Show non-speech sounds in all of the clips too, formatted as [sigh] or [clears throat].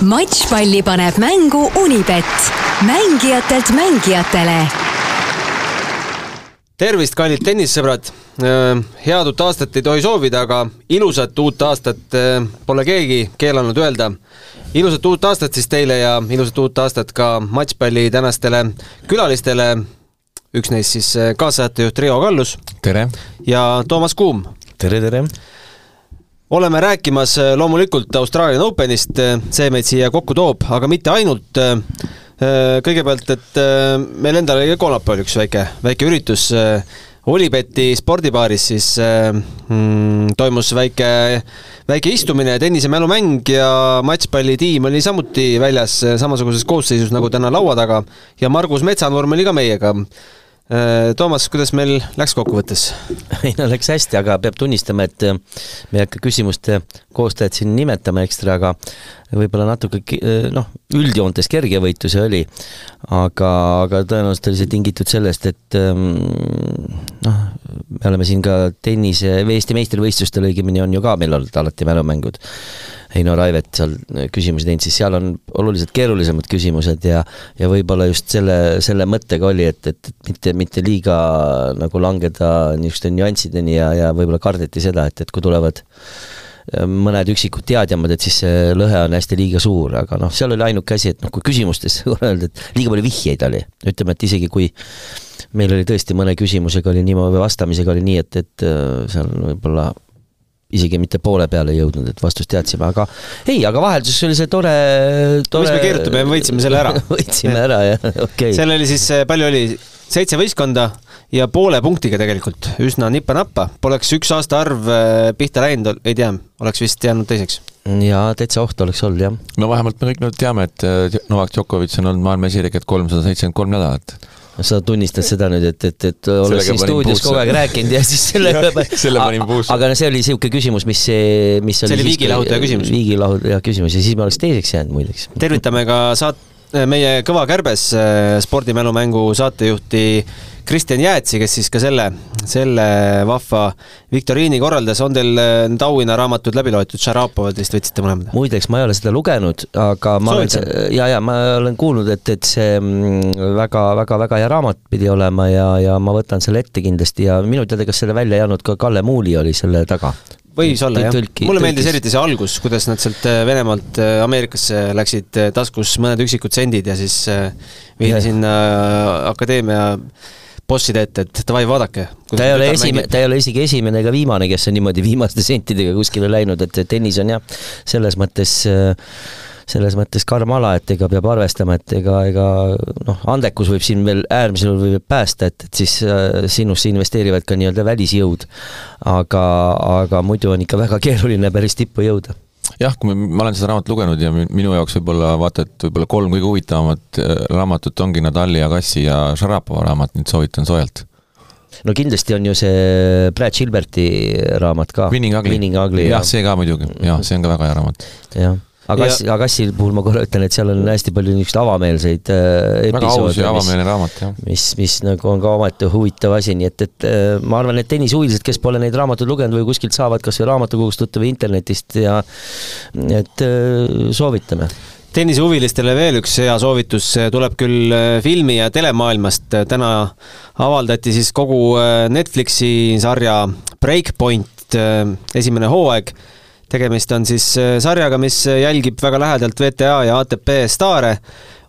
matšpalli paneb mängu Unibet, mängijatelt mängijatele. tervist, kallid tennissõbrad. head uut aastat ei tohi soovida, aga ilusat uut aastat pole keegi keelanud öelda. ilusat uut aastat siis teile ja ilusat uut aastat ka matšpalli tänastele külalistele. üks neist siis kaassaatejuht Riho Kallus. tere! ja Toomas Kuum. tere, tere! Oleme rääkimas äh, loomulikult Austraalian Openist, äh, see meid siia kokku toob, aga mitte ainult. Äh, kõigepealt, et meil endal oli kolmapäeval üks väike, väike üritus Olibeti spordibaaris siis mm, toimus väike, väike istumine, tennisemälumäng ja matšpallitiim oli samuti väljas samasuguses koosseisus nagu täna laua taga ja Margus Metsanurm oli ka meiega Toomas, kuidas meil läks kokkuvõttes? [laughs] ei no läks hästi, aga peab tunnistama, et äh, me ei hakka küsimuste koostajat siin nimetama ekstra, aga võib-olla natuke äh, noh, üldjoontes kergevõitu see oli, aga, aga tõenäoliselt oli see tingitud sellest, et ähm, noh, me oleme siin ka tennise, Eesti meistrivõistlustel õigemini on ju ka meil olnud alati mälumängud Heino Raivet seal küsimusi teinud, siis seal on oluliselt keerulisemad küsimused ja ja võib-olla just selle, selle mõttega oli, et, et mitte, mitte liiga nagu langeda niisuguste nüanssideni ja, ja võib-olla kardeti seda, et, et kui tulevad äh, mõned üksikud teadjamad, et siis see lõhe on hästi liiga suur, aga noh, seal oli ainuke asi, et noh, kui küsimustes [laughs] öelda, et liiga palju vihjeid oli, ütleme, et isegi kui meil oli tõesti mõne küsimusega oli niimoodi, vastamisega oli nii, et, et äh, seal võib-olla isegi mitte poole peale jõudnud, et vastust teadsime, aga ei, aga vahelduseks oli see tore, tore.... mis me keerutame, me võitsime selle ära [laughs] võitsime ära, jah, okei okay.. seal oli siis, eh, palju oli, seitse võistkonda ja poole punktiga tegelikult, üsna nipa-nappa. Poleks üks aastaarv eh, pihta läinud, ei tea, oleks vist jäänud teiseks. jaa, täitsa oht oleks olnud, jah. no vähemalt me kõik nüüd teame, et eh, Novak Djokovic on olnud maailma esireket kolmsada seitsekümmend kolm nädalat sa tunnistad seda nüüd, et, et, et oled siin stuudios kogu aeg rääkinud ja siis [laughs] selle selle panin puusse. aga see oli niisugune küsimus, mis, mis oli see oli viigilahutaja küsimus. viigilahutaja küsimus ja siis ma oleks teiseks jäänud muideks. tervitame ka saat-, meie Kõva kärbes äh, spordimälumängu saatejuhti Kristjan Jäätsi, kes siis ka selle, selle vahva viktoriini korraldas, on teil äh, need auhinnaraamatud läbi loetud, Šarapovad vist võtsite mõlemad? muideks, ma ei ole seda lugenud, aga ma Soovitan. olen, ja, ja ma olen kuulnud, et, et see väga-väga-väga mm, hea raamat pidi olema ja, ja ma võtan selle ette kindlasti ja minu teada, kas selle välja ei andnud ka Kalle Muuli oli selle taga võis olla jah, mulle meeldis eriti see algus, kuidas nad sealt äh, Venemaalt äh, Ameerikasse läksid taskus mõned üksikud sendid ja siis viidi sinna akadeemia bosside ette, et davai, vaadake. ta ei ole esimene, ta ei ole isegi esimene ega viimane, kes on niimoodi [laughs] viimaste sentidega kuskile läinud, et tennis on jah, selles mõttes selles mõttes karm ala, et ega peab arvestama, et ega, ega noh, andekus võib siin veel äärmisel juhul võib päästa, et, et siis äh, sinusse investeerivad ka nii-öelda välisjõud. aga, aga muidu on ikka väga [laughs] keeruline päris tippu jõuda jah, kui me, ma olen seda raamatut lugenud ja minu jaoks võib-olla vaata, et võib-olla kolm kõige huvitavamat äh, raamatut ongi Nadali ja Kassi ja Šarapova raamat, et soovitan soojalt. no kindlasti on ju see Brad Gilberti raamat ka. Winning Ugly. jah, see ka muidugi, jah, see on ka väga hea raamat. jah Agassi, Agassi puhul ma korra ütlen, et seal on hästi palju niisuguseid avameelseid äh, raamat, jah. mis, mis nagu on ka omaette huvitav asi, nii et, et äh, ma arvan, et tennisehuvilised, kes pole neid raamatuid lugenud või kuskilt saavad kas või raamatukogust võtta või internetist ja et äh, soovitame tennisehuvilistele veel üks hea soovitus tuleb küll filmi ja telemaailmast. täna avaldati siis kogu Netflixi sarja Breakpoint esimene hooaeg tegemist on siis äh, sarjaga, mis jälgib väga lähedalt VTA ja ATP staare.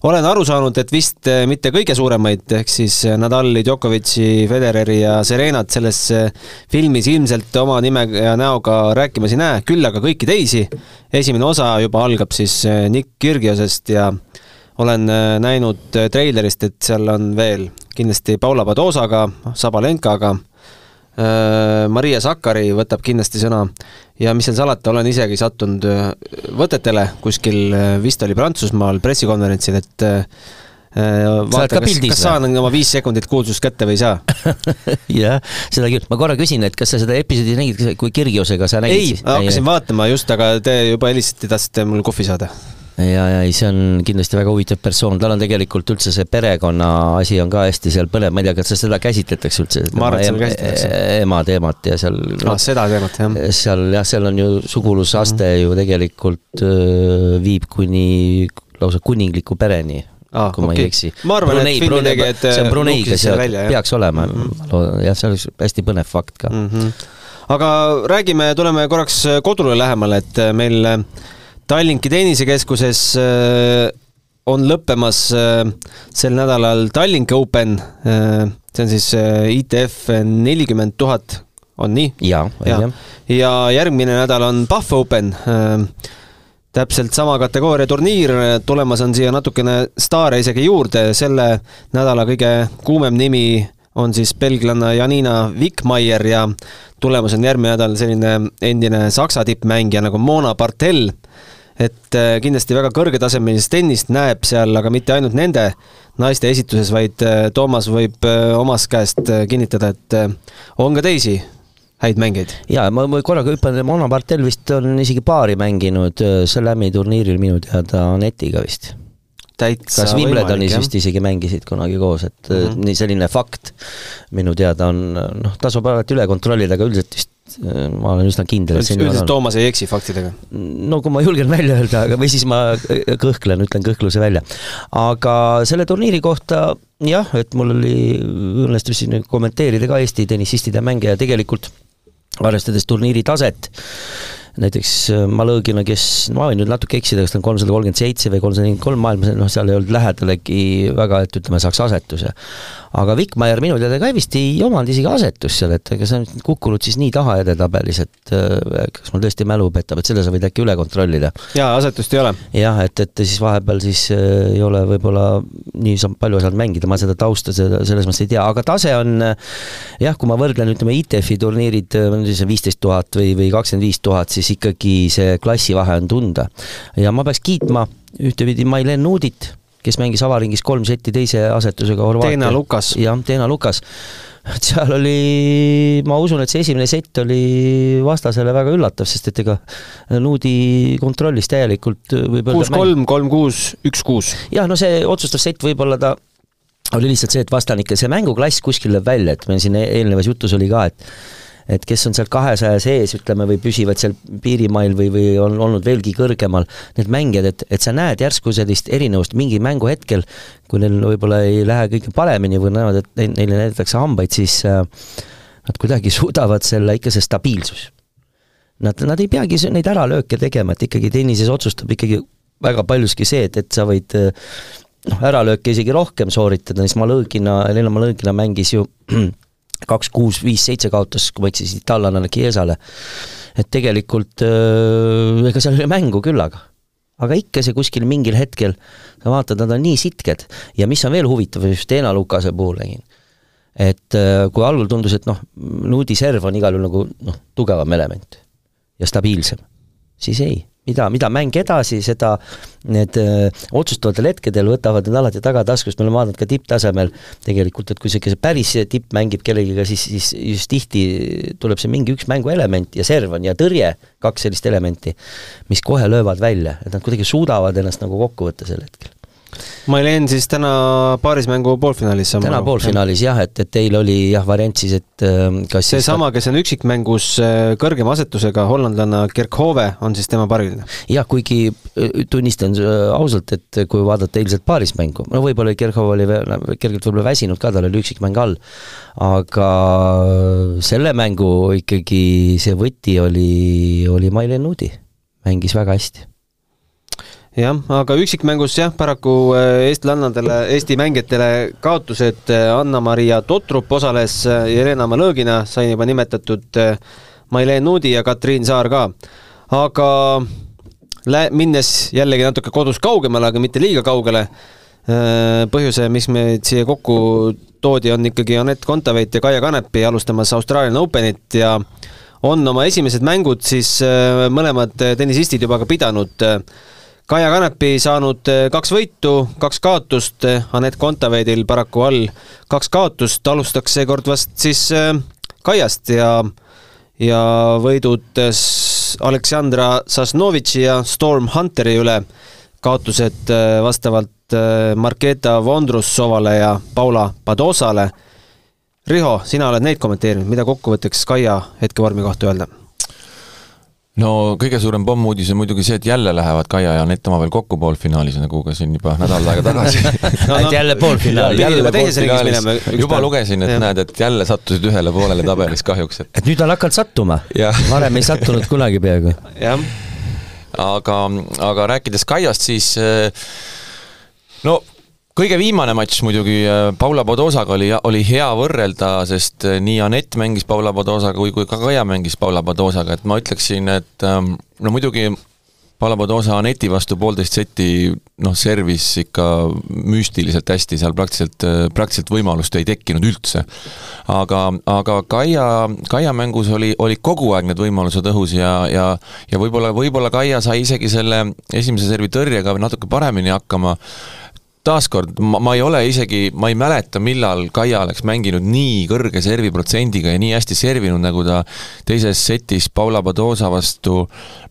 olen aru saanud, et vist äh, mitte kõige suuremaid, ehk siis äh, Nadali, Djokovic'i, Federeri ja Serenat selles filmis ilmselt oma nime ja näoga rääkimas ei näe, küll aga kõiki teisi. esimene osa juba algab siis Nick Kyrgiosest ja olen näinud treilerist, et seal on veel kindlasti Paula Padosaga, Sabalenkaga Äh, Maria Sakari võtab kindlasti sõna ja mis seal salata, olen isegi sattunud äh, võtetele kuskil, äh, vist oli Prantsusmaal pressikonverentsil, et vaata, kas, kas saan oma viis sekundit kuulsust kätte või ei saa [laughs] jah, seda küll. ma korra küsin, et kas sa seda episoodi nägid, kui Kirgiosega sa nägid? ei, hakkasin vaatama just, aga te juba helistasite, tahtsite mul kohvi saada ja, ja ei, see on kindlasti väga huvitav persoon, tal on tegelikult üldse see perekonna asi on ka hästi seal põnev, ma ei tea, kas seda käsitletakse üldse? ma arvan, et seal käsitletakse. ema teemat ja seal no, ah, seda teemat, jah. seal jah, seal on ju sugulusaste mm -hmm. ju tegelikult öö, viib kuni lausa kuningliku pereni ah, kui okay. ma ei eksi. ma arvan, et filmitegijad see on Bruneiga seotud, peaks olema mm, -hmm. jah, see oleks hästi põnev fakt ka mm. -hmm. aga räägime, tuleme korraks kodule lähemale, et meil Tallinki tennisekeskuses äh, on lõppemas äh, sel nädalal Tallink Open, äh, see on siis ITF nelikümmend tuhat, on nii? jaa, ja. ja järgmine nädal on Pahv Open, täpselt sama kategooria turniir, tulemas on siia natukene staare isegi juurde, selle nädala kõige kuumem nimi on siis belglanna Janina Wickmeier ja tulemas on järgmine nädal selline endine Saksa tippmängija nagu Mona Bartel et äh, kindlasti väga kõrgetasemelist tennist näeb seal, aga mitte ainult nende naiste esituses, vaid äh, Toomas võib äh, omast käest kinnitada, et on ka teisi häid mängijaid. jaa, ma, ma korraga hüppan, Mona Bartel vist on isegi paari mänginud Slami turniiril minu teada Anetiga vist. kas Wimbledonis vist isegi mängisid kunagi koos, et mm -hmm. nii selline fakt minu teada on, noh, tasub alati üle kontrollida, aga üldiselt vist ma olen üsna kindel, et üldiselt Toomas ei eksi faktidega? no kui ma julgen välja öelda, aga või siis ma kõhklen, ütlen kõhkluse välja. aga selle turniiri kohta jah, et mul oli, õnnestus siin kommenteerida ka Eesti tennisistide mänge ja tegelikult arvestades turniiri taset, näiteks äh, Malõgina, kes, ma võin nüüd natuke eksida, kas ta on kolmsada kolmkümmend seitse või kolmsada nelikümmend kolm maailmas, noh, seal ei olnud lähedalegi väga, et ütleme, saaks asetuse. aga Wickmeier minu teada ka vist ei omanud isegi asetust seal, et ega see on kukkunud siis nii taha edetabelis, et äh, kas mul tõesti mälu petab, et selle sa võid äkki üle kontrollida. jaa, asetust ei ole. jah, et, et siis vahepeal siis äh, ei ole võib-olla nii palju saanud mängida, ma seda tausta seda selles mõttes ei tea, aga tase on jah, kui ma võrdlen, ütleme, ITF-i turniirid, siis viisteist tuhat või, või kakskümmend viis tuhat, siis siis ikkagi see klassivahe on tunda. ja ma peaks kiitma ühtepidi Mailen Nuudit, kes mängis avaringis kolm setti teise asetusega Horvaatia. Teena Lukas. jah, Teena Lukas. et seal oli, ma usun, et see esimene sett oli vastasele väga üllatav, sest et ega Nuudi kontrollis täielikult võib öelda kuus-kolm, kolm-kuus, üks-kuus. jah, no see otsustav sett võib-olla ta oli lihtsalt see, et vastanike see mänguklass kuskil lööb välja, et meil siin eelnevas jutus oli ka, et et kes on seal kahesaja sees, ütleme, või püsivad seal piirimail või, või on olnud veelgi kõrgemal, need mängijad, et, et sa näed järsku sellist erinevust mingi mänguhetkel, kui neil võib-olla ei lähe kõige paremini või näevad, et neile näidatakse hambaid, siis äh, nad kuidagi [laughs] suudavad selle, ikka see stabiilsus. Nad, nad ei peagi neid äralööke tegema, et ikkagi tennises otsustab ikkagi väga paljuski see, et, et sa võid äh, noh, äralööke isegi rohkem sooritada, siis Malõgina, Helena Malõgina mängis ju [clears throat] kaks, kuus, viis, seitse kaotas, kui ma eksisin, itaallanale Chiesale. et tegelikult ega seal oli mängu küllaga. aga ikka see kuskil mingil hetkel, sa vaatad, nad on nii sitked ja mis on veel huvitav, just Eena Lukase puhul nägin, et kui algul tundus, et noh, Nuudi serv on igal juhul nagu noh, tugevam element ja stabiilsem, siis ei mida, mida mäng edasi, seda need öö, äh, otsustavatel hetkedel võtavad nad alati tagataskust, me oleme vaadanud ka tipptasemel tegelikult, et kui see, see päris tipp mängib kellegiga, siis, siis just tihti tuleb see mingi üks mänguelement ja serv on ja tõrje, kaks sellist elementi, mis kohe löövad välja, et nad kuidagi suudavad ennast nagu kokku võtta sel hetkel Mailen siis täna paarismängu poolfinaalis. täna poolfinaalis jah, et, et teil oli jah variant siis, et äh, kas seesama, kes on üksikmängus äh, kõrgema asetusega, hollandlanna Kerkhove, on siis tema paariline? jah, kuigi äh, tunnistan ausalt, et kui vaadata eilset paarismängu, no võib-olla Kerkhove oli veel, kergelt võib-olla väsinud ka, tal oli üksikmäng all, aga selle mängu ikkagi see võti oli, oli Mailen Nudi, mängis väga hästi jah, aga üksikmängus jah, paraku äh, eestlannadele, Eesti mängijatele kaotused, äh, Anna-Maria Totrup osales, äh, Jelena Malõgina sai juba nimetatud, Mailen Nuudi ja Katriin Saar ka. aga lä-, minnes jällegi natuke kodust kaugemale, aga mitte liiga kaugele, põhjuse, miks meid siia kokku toodi, on ikkagi Anett Kontaveit ja Kaia Kanepi alustamas Australian Openit ja on oma esimesed mängud siis mõlemad tennisistid juba ka pidanud Kaia Kanepi saanud eh, kaks võitu, kaks kaotust, eh, Anett Kontaveidil paraku all kaks kaotust, alustaks seekord vast siis eh, Kaiast ja ja võidud Aleksandra Sasnovitši ja Storm Hunteri üle kaotused vastavalt Marketa Vondrussovale ja Paula Padosale. Riho, sina oled neid kommenteerinud, mida kokkuvõtteks Kaia hetkevormi kohta öelda? No kõige suurem pommuudis on muidugi see, et jälle lähevad Kaia ja Anett omavahel kokku poolfinaalis, nagu ka siin juba nädal aega tagasi. [laughs] No, no, jälle poolfinaali. jälle poolfinaalis, juba lugesin, et ja. näed, et jälle sattusid ühele poolele tabelis kahjuks, et et nüüd on hakanud sattuma. Varem ei sattunud kunagi peaaegu. jah, aga, aga rääkides Kaiast, siis no kõige viimane matš muidugi äh, Paula Podosaga oli, oli hea võrrelda, sest äh, nii Anett mängis Paula Podosaga kui, kui ka Kaia mängis Paula Podosaga, et ma ütleksin, et ähm, no muidugi Paula Podosa Aneti vastu poolteist seti noh, servis ikka müstiliselt hästi, seal praktiliselt, äh, praktiliselt võimalust ei tekkinud üldse. aga, aga Kaia, Kaia mängus oli, oli kogu aeg need võimalused õhus ja, ja ja võib-olla, võib-olla Kaia sai isegi selle esimese servi tõrjega natuke paremini hakkama taaskord, ma, ma ei ole isegi, ma ei mäleta, millal Kaia oleks mänginud nii kõrge serviprotsendiga ja nii hästi servinud, nagu ta teises setis Paula Badosa vastu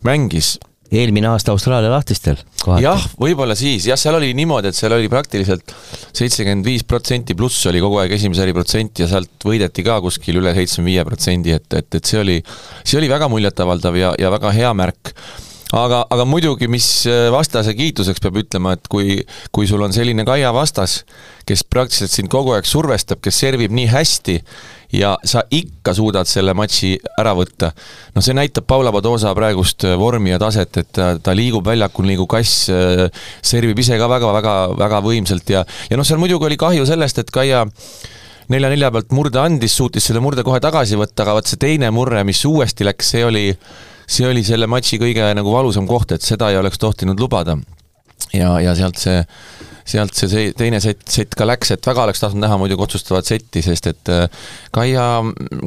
mängis. Eelmine aasta Austraalia lahtistel. jah, võib-olla siis, jah, seal oli niimoodi, et seal oli praktiliselt seitsekümmend viis protsenti pluss oli kogu aeg esimese eri protsent ja sealt võideti ka kuskil üle seitsmekümne viie protsendi, et, et, et see oli, see oli väga muljetavaldav ja, ja väga hea märk aga, aga muidugi, mis äh, vastase kiituseks peab ütlema, et kui, kui sul on selline Kaia vastas, kes praktiliselt sind kogu aeg survestab, kes servib nii hästi ja sa ikka suudad selle matši ära võtta. no see näitab Paula Padosa praegust äh, vormi ja taset, et ta, ta liigub väljakul nagu kass, äh, servib ise ka väga-väga-väga võimsalt ja, ja noh, seal muidugi oli kahju sellest, et Kaia nelja-nelja pealt murde andis, suutis selle murde kohe tagasi võtta, aga vot see teine murre, mis uuesti läks, see oli see oli selle matši kõige nagu valusam koht, et seda ei oleks tohtinud lubada. ja, ja sealt see sealt see teine sett, sett ka läks, et väga oleks tahtnud näha muidugi otsustavat setti, sest et äh, Kaia,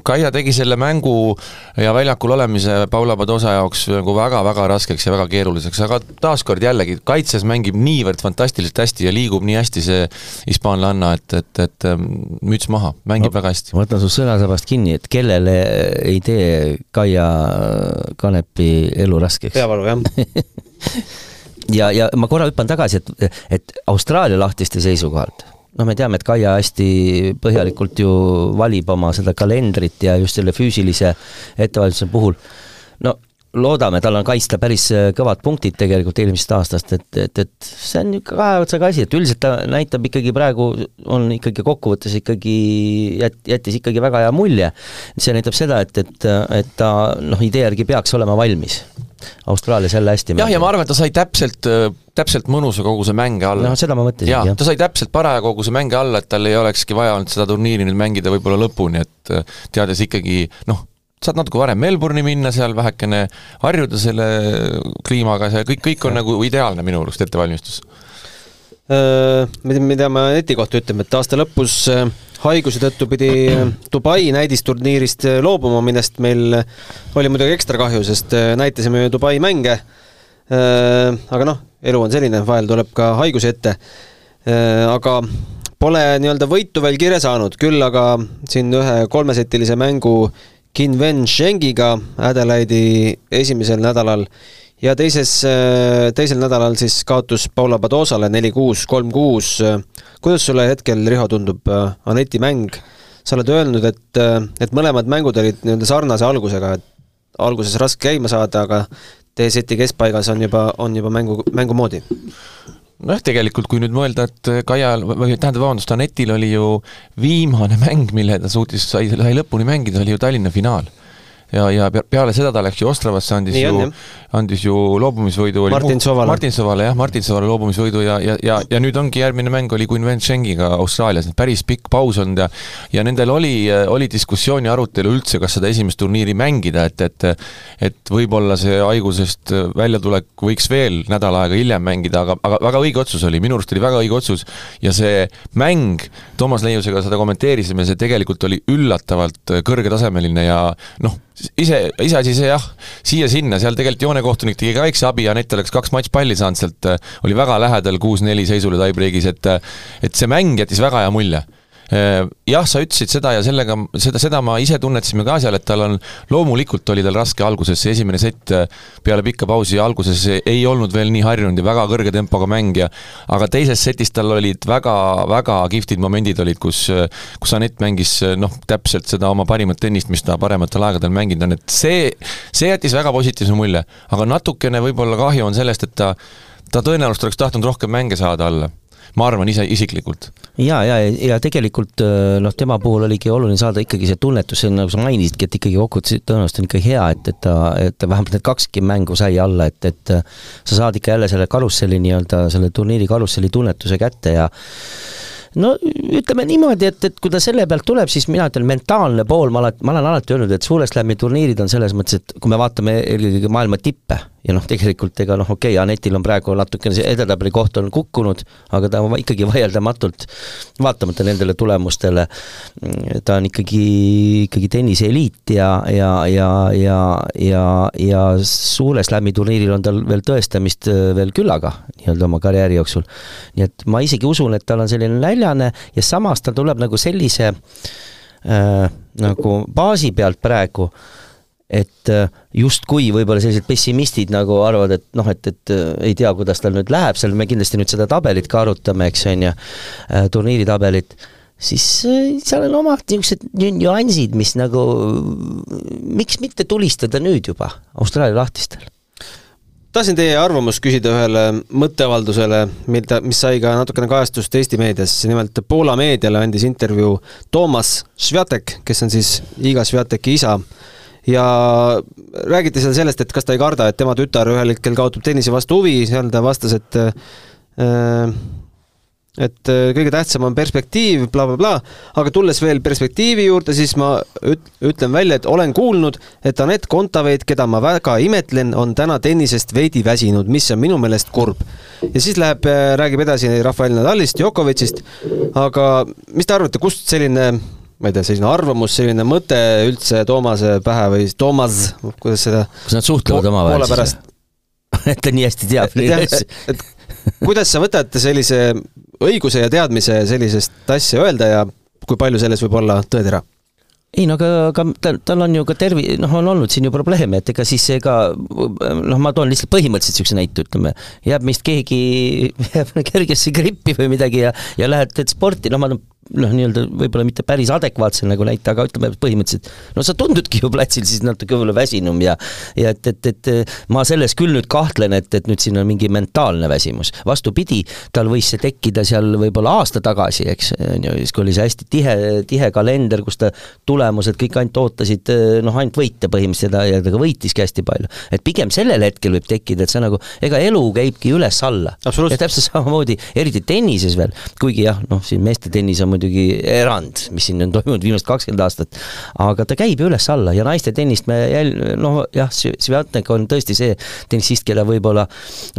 Kaia tegi selle mängu ja väljakul olemise Paula Padosa jaoks nagu väga-väga raskeks ja väga keeruliseks, aga taaskord jällegi, kaitses mängib niivõrd fantastiliselt hästi ja liigub nii hästi see hispaanlanna, et, et, et ähm, müts maha, mängib ma, väga hästi. ma võtan su sõnasabast kinni, et kellele ei tee Kaia Kanepi elu raskeks? peavalu, jah [laughs] ja, ja ma korra hüppan tagasi, et, et Austraalia lahtiste seisukohalt, noh, me teame, et Kaia hästi põhjalikult ju valib oma seda kalendrit ja just selle füüsilise ettevalmistuse puhul, no loodame, tal on kaitsta päris kõvad punktid tegelikult eelmisest aastast, et, et, et see on niisugune kahe otsaga asi, et üldiselt ta näitab ikkagi praegu, on ikkagi kokkuvõttes ikkagi jät-, jättis ikkagi väga hea mulje. see näitab seda, et, et, et ta noh, idee järgi peaks olema valmis Austraalias jälle hästi jah, ja ma arvan, et ta sai täpselt, täpselt mõnusa koguse mänge alla. noh, seda ma mõtlesingi, jah. ta sai täpselt paraja koguse mänge alla, et tal ei olekski vaja olnud seda turniiri nüüd mängida võib-olla lõpuni, et teades ikkagi noh, saad natuke varem Melbourne'i minna, seal vähekene harjuda selle kliimaga, see kõik, kõik on ja. nagu ideaalne minu arust ettevalmistus. mida me neti kohta ütleme, et aasta lõpus haiguse tõttu pidi Dubai näidisturniirist loobuma, millest meil oli muidugi ekstra kahju, sest näitasime ju Dubai mänge. aga noh, elu on selline, vahel tuleb ka haigusi ette. aga pole nii-öelda võitu veel kirja saanud, küll aga siin ühe kolmesetilise mängu Kinven Shengiga Adelaide'i esimesel nädalal ja teises, teisel nädalal siis kaotus Paula Padosale neli-kuus, kolm-kuus kuidas sulle hetkel, Riho, tundub äh, Aneti mäng? sa oled öelnud, et, äh, et mõlemad mängud olid nii-öelda sarnase algusega, et alguses raske käima saada, aga teie seti keskpaigas on juba, on juba mängu, mängu moodi nojah, tegelikult kui nüüd mõelda, et Kaial, või tähendab, vabandust, Anetil oli ju viimane mäng, mille ta suutis, sai, sai lõpuni mängida, oli ju Tallinna finaal ja, ja peale seda ta läks ju Ostravasse, andis Nii ju, andis ju loobumisvõidu Martin Sovale. Martin Sovale jah, Martin Sovale loobumisvõidu ja, ja, ja, ja nüüd ongi järgmine mäng oli Quinven Schengiga Austraalias, päris pikk paus olnud ja ja nendel oli, oli diskussioon ja arutelu üldse, kas seda esimest turniiri mängida, et, et et võib-olla see haigusest väljatulek võiks veel nädal aega hiljem mängida, aga, aga väga õige otsus oli, minu arust oli väga õige otsus ja see mäng, Toomas Leiusega seda kommenteerisime, see tegelikult oli üllatavalt kõrgetasemeline ja noh, ise, iseasi see jah, siia-sinna, seal tegelikult joonekohtunik tegi ka väikse abi, Anett oleks kaks matšpalli saanud sealt, oli väga lähedal kuus-neli seisule tiebreak'is, et et see mäng jättis väga hea mulje. Äh, jah, sa ütlesid seda ja sellega, seda, seda ma ise tunnetasime ka seal, et tal on, loomulikult oli tal raske alguses, see esimene sett äh, peale pikka pausi alguses ei olnud veel nii harjunud ja väga kõrge tempoga mängija, aga teises setis tal olid väga, väga kihvtid momendid olid, kus, kus Anett mängis noh, täpselt seda oma parimat tennist, mis ta parematel aegadel mänginud on, et see, see jättis väga positiivse mulje. aga natukene võib-olla kahju on sellest, et ta, ta tõenäoliselt oleks tahtnud rohkem mänge saada alla ma arvan ise isiklikult. ja, ja, ja tegelikult äh, noh, tema puhul oligi oluline saada ikkagi see tunnetus, nagu sa mainisidki, et ikkagi kokkuvõttes tõenäoliselt on ikka hea, et, et ta, et vähemalt need kakski mängu sai alla, et, et äh, sa saad ikka jälle selle karusselli nii-öelda, selle turniiri karusselli tunnetuse kätte ja no ütleme niimoodi, et, et kui ta selle pealt tuleb, siis mina ütlen, mentaalne pool, ma alati, ma olen alati öelnud, et Suure Slami turniirid on selles mõttes, et kui me vaatame eelkõige maailma tippe, ja noh, tegelikult ega noh, okei okay,, Anetil on praegu natukene see edetabeli koht on kukkunud, aga ta ikkagi vaieldamatult, vaatamata nendele tulemustele, ta on ikkagi, ikkagi tennise eliit ja, ja, ja, ja, ja, ja suure slam'i turniiril on tal veel tõestamist äh, veel küllaga nii-öelda oma karjääri jooksul. nii et ma isegi usun, et tal on selline näljane ja samas ta tuleb nagu sellise äh, nagu baasi pealt praegu äh, et äh, justkui võib-olla sellised pessimistid nagu arvavad, et noh, et, et äh, ei tea, kuidas tal nüüd läheb, seal me kindlasti nüüd seda tabelit ka arutame, eks on ju, äh, turniiritabelit, siis seal on omad niisugused nüansid, mis nagu, miks mitte tulistada nüüd juba Austraalia lahtistel. Tahtsin teie arvamust küsida ühele mõtteavaldusele, mida, mis sai ka natukene kajastust Eesti meedias, nimelt Poola meediale andis intervjuu Toomas Sviatek, kes on siis Iga Sviateki isa ja räägiti seal sellest, et kas ta ei karda, et tema tütar ühel hetkel kaotab tennise vastu huvi, seal ta vastas, et äh, et äh, kõige tähtsam on perspektiiv bla, bla, blablabla, aga tulles veel perspektiivi juurde, siis ma üt-, ütlen välja, et olen kuulnud, et Anett Kontaveit, keda ma väga imetlen, on täna tennisest veidi väsinud, mis on minu meelest kurb. ja siis läheb, äh, räägib edasi Rafael Nadalist, Djokovicist, aga mis te arvate, kust selline ma ei tea, selline arvamus, selline mõte üldse Toomase pähe või Toomas, kuidas seda kas nad suhtlevad omavahel siis või? [laughs] et ta nii hästi teab neid asju. kuidas sa võtad sellise õiguse ja teadmise sellisest asja öelda ja kui palju selles võib olla tõetera? ei no aga, aga tal, tal on ju ka tervi-, noh, on olnud siin ju probleeme, et ega siis ega noh, ma toon lihtsalt põhimõtteliselt niisuguse näite, ütleme, jääb meist keegi, [laughs] jääb kergesse grippi või midagi ja, ja lähed, teed sporti, no ma noh, nii-öelda võib-olla mitte päris adekvaatse nagu näite, aga ütleme põhimõtteliselt, no sa tundudki ju platsil siis natuke võib-olla väsinum ja ja et, et, et ma selles küll nüüd kahtlen, et, et nüüd siin on mingi mentaalne väsimus. vastupidi, tal võis see tekkida seal võib-olla aasta tagasi, eks, on ju, siis kui oli see hästi tihe, tihe kalender, kus ta tulemused kõik ainult ootasid noh, ainult võite põhimõtteliselt ja, ja ta ka võitiski hästi palju. et pigem sellel hetkel võib tekkida, et see nagu, ega elu käibki üles-alla. ja täpselt samamoodi, eriti tennises veel, kuigi jah, noh, siin meeste tennis on muidugi erand, mis siin on toimunud viimased kakskümmend aastat, aga ta käib ju üles-alla ja naiste tennist me jäl-, noh jah, Sviatnek on tõesti see tennisist, keda võib-olla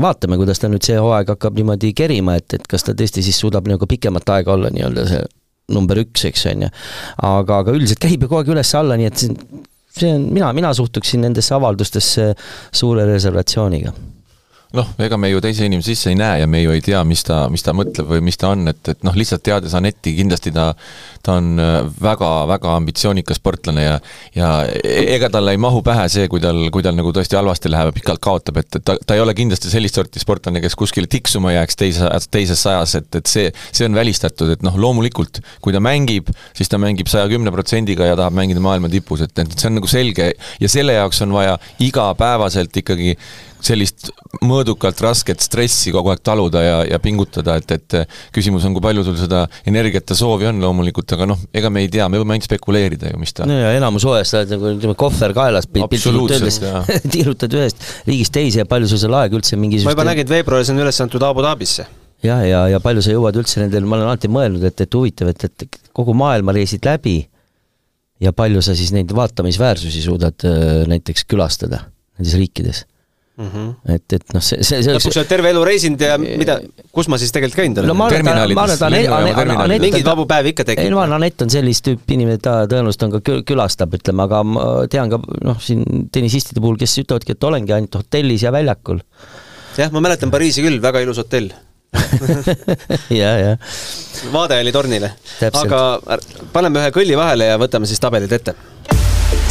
vaatame, kuidas ta nüüd see hooaeg hakkab niimoodi kerima, et, et kas ta tõesti siis suudab nagu pikemat aega olla nii-öelda see number üks, eks on ju. aga, aga üldiselt käib ju kogu aeg üles-alla, nii et see on, mina, mina suhtuksin nendesse avaldustesse suure reservatsiooniga noh, ega me ju teise inimese sisse ei näe ja me ju ei tea, mis ta, mis ta mõtleb või mis ta on, et, et noh, lihtsalt teades Anetti, kindlasti ta ta on väga-väga äh, ambitsioonikas sportlane ja ja ega talle ei mahu pähe see, kui tal, kui tal nagu tõesti halvasti läheb ja pikalt kaotab, et, et ta, ta ei ole kindlasti sellist sorti sportlane, kes kuskile tiksuma jääks teise, teises sajas, et, et see, see on välistatud, et noh, loomulikult kui ta mängib, siis ta mängib saja kümne protsendiga ja tahab mängida maailma tipus, et, et see on nagu selge ja selle jaoks on vaja igapäevaselt ikkagi sellist mõõdukalt rasket stressi kogu aeg taluda ja, ja pingutada, et, et küsimus on, kui palju sul seda energiat ja soovi on loomulikult, aga noh, ega me ei tea, me võime ainult spekuleerida ju, mis ta no ja enamus hooajast sa oled nagu ütleme, kohver kaelas, piltlikult öeldes [laughs] tiirutad ühest riigist teise ja palju sul seal aega üldse mingi ma juba nägin, et veebruaris on üles antud Abu Dhabisse. Jah, ja, ja, ja palju sa jõuad üldse nendel, ma olen alati mõelnud, et, et huvitav, et, et kogu maailma reisid läbi ja palju sa siis neid vaatamisväärsusi suudad äh, näiteks külastada nendes riikides Mm -hmm. et, et noh, see, see, see lõpuks oled terve elu reisinud ja mida, kus ma siis tegelikult käinud olen no,? terminalides. mingeid vabu päevi ikka tekib. ei no ma arvan, Anett on sellist tüüpi inimene, ta tõenäoliselt on ka külastab, ütleme, aga ma tean ka noh, siin tennisistide puhul, kes ütlevadki, et olengi ainult hotellis ja väljakul. jah, ma mäletan Pariisi küll, väga ilus hotell [laughs] ja, ja vaade oli tornile. Aga paneme ühe kõlli vahele ja võtame siis tabelid ette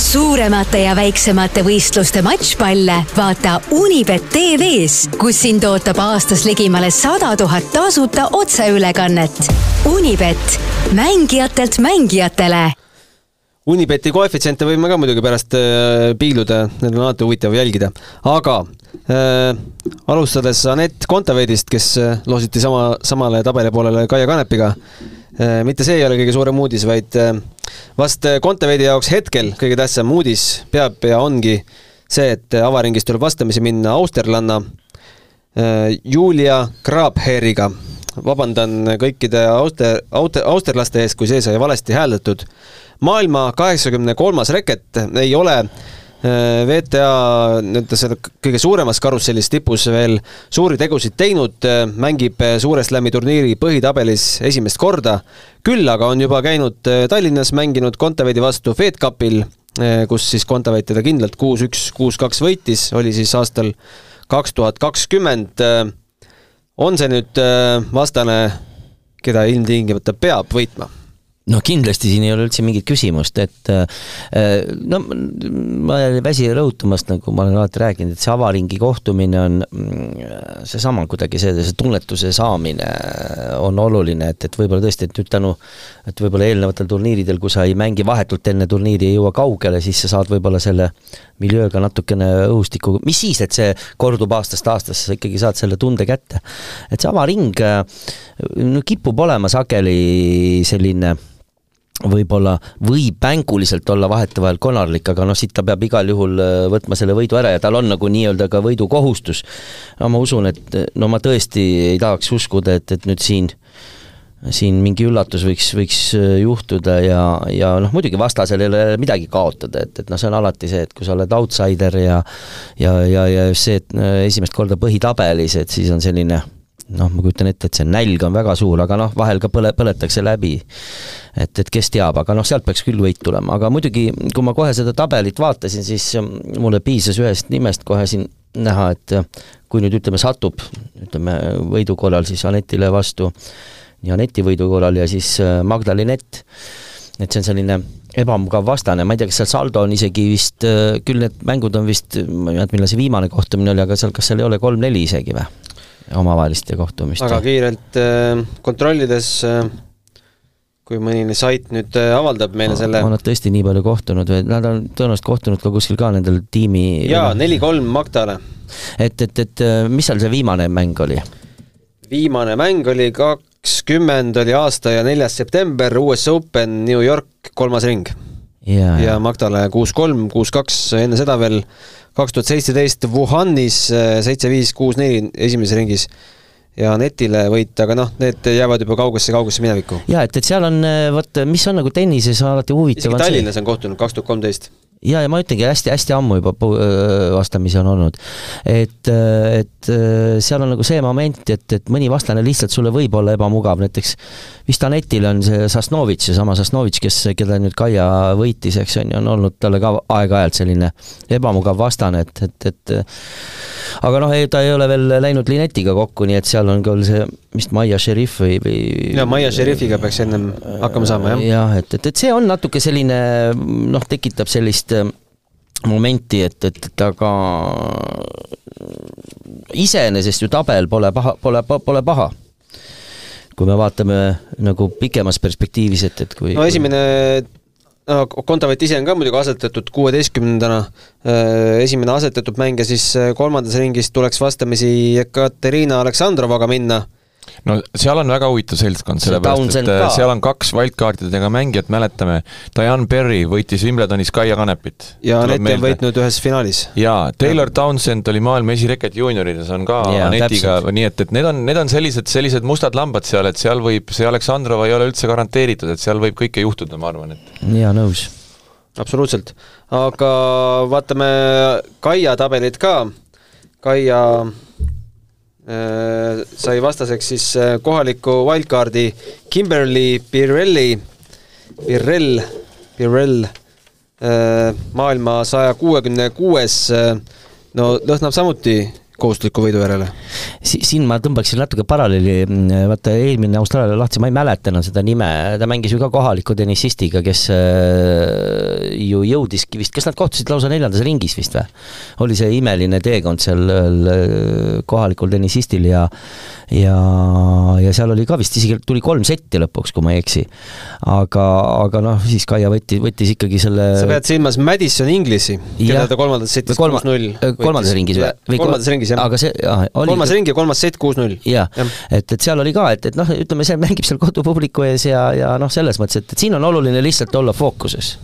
suuremate ja väiksemate võistluste matšpalle vaata Unibet tv-s, kus sind ootab aastas ligimale sada tuhat tasuta otseülekannet. Unibet, mängijatelt mängijatele Unibeti koefitsiente võime ka muidugi pärast äh, piiluda, need on alati huvitav jälgida, aga äh, alustades Anett Kontaveidist, kes äh, loositi sama, samale tabeli poolele Kaia Kanepiga. Mitte see ei ole kõige suurem uudis, vaid äh, vast Kontaveidi jaoks hetkel kõige tähtsam uudis peab ja ongi see, et avaringis tuleb vastamisi minna austerlanna äh, Julia Grabheriga. Vabandan kõikide auster, auster, austerlaste ees, kui see sai valesti hääldatud. Maailma kaheksakümne kolmas reket ei ole äh, VTA nii-öelda seda kõige suuremas karussellis tipus veel suuri tegusid teinud, äh, mängib äh, Suure Slami turniiri põhitabelis esimest korda, küll aga on juba käinud Tallinnas, mänginud Kontaveidi vastu Fed Cupil, kus siis Kontaveit teda kindlalt kuus-üks, kuus-kaks võitis, oli siis aastal kaks tuhat kakskümmend. on see nüüd vastane, keda ilmtingimata peab võitma? No kindlasti siin ei ole üldse mingit küsimust, et äh, no ma ei väsi rõhutamast, nagu ma olen alati rääkinud, et see avaringi kohtumine on mm, seesama kuidagi see, see tunnetuse saamine on oluline, et, et võib-olla tõesti, et nüüd tänu, et võib-olla eelnevatel turniiridel, kui sa ei mängi vahetult enne turniiri, ei jõua kaugele, siis sa saad võib-olla selle miljööga natukene õhustikku, mis siis, et see kordub aastast aastasse, sa ikkagi saad selle tunde kätte. et see avaring no kipub olema sageli selline võib-olla võib mänguliselt olla vahetevahel konarlik, aga noh, siit ta peab igal juhul äh, võtma selle võidu ära ja tal on nagu nii-öelda ka võidukohustus. no ma usun, et no ma tõesti ei tahaks uskuda, et, et nüüd siin siin mingi üllatus võiks, võiks äh, juhtuda ja, ja noh, muidugi vastasel ei ole midagi kaotada, et, et noh, see on alati see, et kui sa oled outsider ja ja, ja, ja see, et äh, esimest korda põhitabelis, et siis on selline noh, ma kujutan ette, et see nälg on väga suur, aga noh, vahel ka põle, põletakse läbi. et, et kes teab, aga noh, sealt peaks küll võit tulema, aga muidugi, kui ma kohe seda tabelit vaatasin, siis ähm, mulle piisas ühest nimest kohe siin näha, et äh, kui nüüd ütleme, satub, ütleme võidu korral siis Anetile vastu, nii Aneti võidu korral ja siis äh, Magdalinett, et see on selline ebamugav vastane, ma ei tea, kas seal saldo on isegi vist, äh, küll need mängud on vist, ma ei mäleta, millal see viimane kohtumine oli, aga seal, kas seal ei ole kolm-neli isegi või? Omavaheliste kohtumiste. väga kiirelt äh, kontrollides äh, kui mõni sait nüüd äh, avaldab meile selle on nad tõesti nii palju kohtunud või nad on tõenäoliselt kohtunud ka kuskil ka nendel tiimi jaa, neli-kolm Magdale. et, et, et mis seal see viimane mäng oli? viimane mäng oli kakskümmend oli aasta ja neljas september, US Open New York, kolmas ring. ja, ja Magdale kuus-kolm, kuus-kaks, enne seda veel kaks tuhat seitseteist Wuhanis äh, seitse-viis, kuus-neli esimeses ringis ja netile võit, aga noh, need jäävad juba kaugesse, kaugesse minevikku. jaa, et, et seal on, äh, vot mis on nagu tennises alati huvitav isegi Tallinnas on kohtunud kaks tuhat kolmteist ja, ja ma ütlengi hästi-hästi ammu juba vastamisi on olnud. et, et seal on nagu see moment, et, et mõni vastane lihtsalt sulle võib olla ebamugav, näiteks vist Anetil on see Sasnovitš, seesama Sasnovitš, kes, keda nüüd Kaia võitis, eks on ju, on olnud talle ka aeg-ajalt selline ebamugav vastane, et, et, et aga noh, ta ei ole veel läinud Linetiga kokku, nii et seal on küll see vist Maia Šerif või, või ja Maia Šerifiga peaks ennem hakkama saama, jah. jah, et, et, et see on natuke selline noh, tekitab sellist äh, momenti, et, et, et aga iseenesest ju tabel pole paha, pole, pole paha. kui me vaatame nagu pikemas perspektiivis, et, et kui no esimene no Kontavet ise on ka muidugi asetatud kuueteistkümnendana, äh, esimene asetatud mängija siis äh, kolmandas ringis tuleks vastamisi Ekaterina Aleksandrovaga minna no seal on väga huvitav seltskond, sellepärast et ka. seal on kaks wildcardidega mängijat, mäletame, Diane Berry võitis Wimbledonis Kaia Kanepit. ja Anett on võitnud ühes finaalis. jaa, Taylor Townsend oli maailma esireket juuniorides, on ka ja, Anetiga, nii et, et need on, need on sellised, sellised mustad lambad seal, et seal võib, see Aleksandrova ei ole üldse garanteeritud, et seal võib kõike juhtuda, ma arvan, et jaa, nõus. absoluutselt, aga vaatame Kaia tabelit ka, Kaia Äh, sai vastaseks siis äh, kohaliku wildcardi Kimberly Pirelli, Pirell, Pirell, äh, maailma saja kuuekümne kuues, no lõhnab samuti kohustusliku võidu järele si. siin ma tõmbaksin natuke paralleeli, vaata eelmine Austraalia lahtsi, ma ei mäleta enam seda nime, ta mängis ju ka kohaliku tennisistiga, kes äh, ju jõudiski vist, kas nad kohtusid lausa neljandas ringis vist või? oli see imeline teekond seal äh, kohalikul tennisistil ja ja, ja seal oli ka vist isegi, tuli kolm setti lõpuks, kui ma ei eksi. aga, aga noh, siis Kaia võtti, võttis ikkagi selle sa pead silmas Madison Inglisi, keda ta kolmandas setis kuus-null kolmandas ringis või? kolmandas ringis, jah. aga see, kolmas ring ja kolmas sett kuus-null. jah ja., et, et seal oli ka, et, et noh, ütleme, see mängib seal kodupubliku ees ja, ja noh, selles mõttes, et, et siin on oluline lihtsalt olla fookuses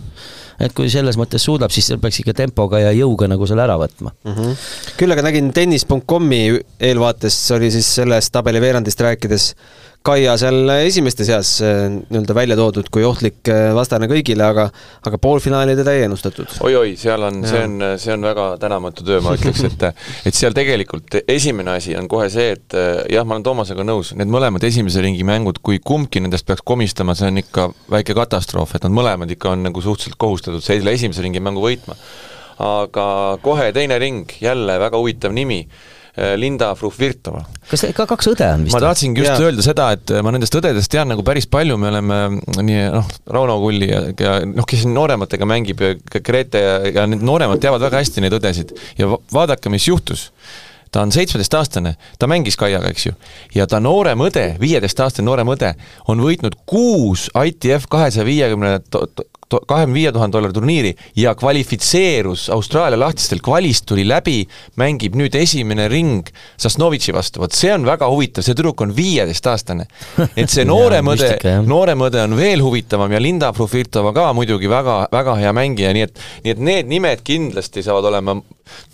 et kui selles mõttes suudab, siis peaks ikka tempoga ja jõuga nagu selle ära võtma mm. -hmm. küll aga nägin tennis.com-i eelvaates oli siis sellest tabeliveerandist rääkides Kaia seal esimeste seas äh, nii-öelda välja toodud kui ohtlik äh, vastane kõigile, aga aga poolfinaali teda ei ennustatud oi,. oi-oi, seal on, see on, see on väga tänamatu töö, ma ütleks, et et seal tegelikult esimene asi on kohe see, et äh, jah, ma olen Toomasega nõus, need mõlemad esimese ringi mängud, kui kumbki nendest peaks komistama, see on ikka väike katastroof, et nad mõlemad ikka on nagu suhteliselt kohustatud selle esimese ringi mängu võitma. aga kohe teine ring, jälle väga huvitav nimi Linda Frufvirtova. kas ka kaks õde on vist? ma tahtsingi just ja. öelda seda, et ma nendest õdedest tean nagu päris palju, me oleme nii noh, Rauno Kulli ja, ja noh, kes siin noorematega mängib ja Grete ja, ja need nooremad teavad väga hästi neid õdesid ja vaadake, mis juhtus ta on seitsmeteistaastane, ta mängis Kaiaga, eks ju, ja ta noorem õde, viieteistaastane noorem õde, on võitnud kuus ITF kahesaja viiekümne kahekümne viie tuhande dollari turniiri ja kvalifitseerus Austraalia lahtistel, kvalist tuli läbi, mängib nüüd esimene ring Sasnovitši vastu, vot see on väga huvitav, see tüdruk on viieteistaastane. et see noorem õde, noorem õde on veel huvitavam ja Linda Profirtova ka muidugi väga, väga hea mängija, nii et nii et need nimed kindlasti saavad olema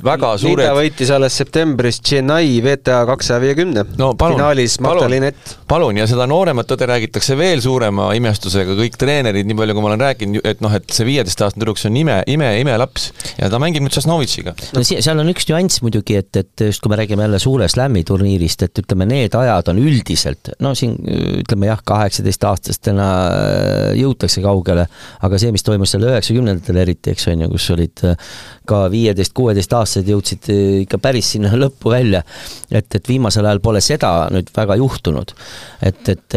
väga suured Linda võitis alles septembris Chennai VTA kaksaja viiekümne no, finaalis Magdalenett. palun, ja seda nooremat õde räägitakse veel suurema imestusega, kõik treenerid, nii palju kui ma olen rääkinud, et noh, et see viieteistaastane tüdruk, see on ime, ime, imelaps ja ta mängib nüüd Sasnovitšiga. no seal on üks nüanss muidugi, et, et just kui me räägime jälle suure slam'i turniirist, et ütleme, need ajad on üldiselt, no siin ütleme jah, kaheksateistaastastena äh, jõutakse kaugele, aga see, mis toimus seal üheksakümnendatel eriti, eks on ju, kus olid äh, ka viieteist, kuueteistaastased jõudsid äh, ikka päris sinna [laughs] lõppu välja, et, et viimasel ajal pole seda nüüd väga juhtunud. et, et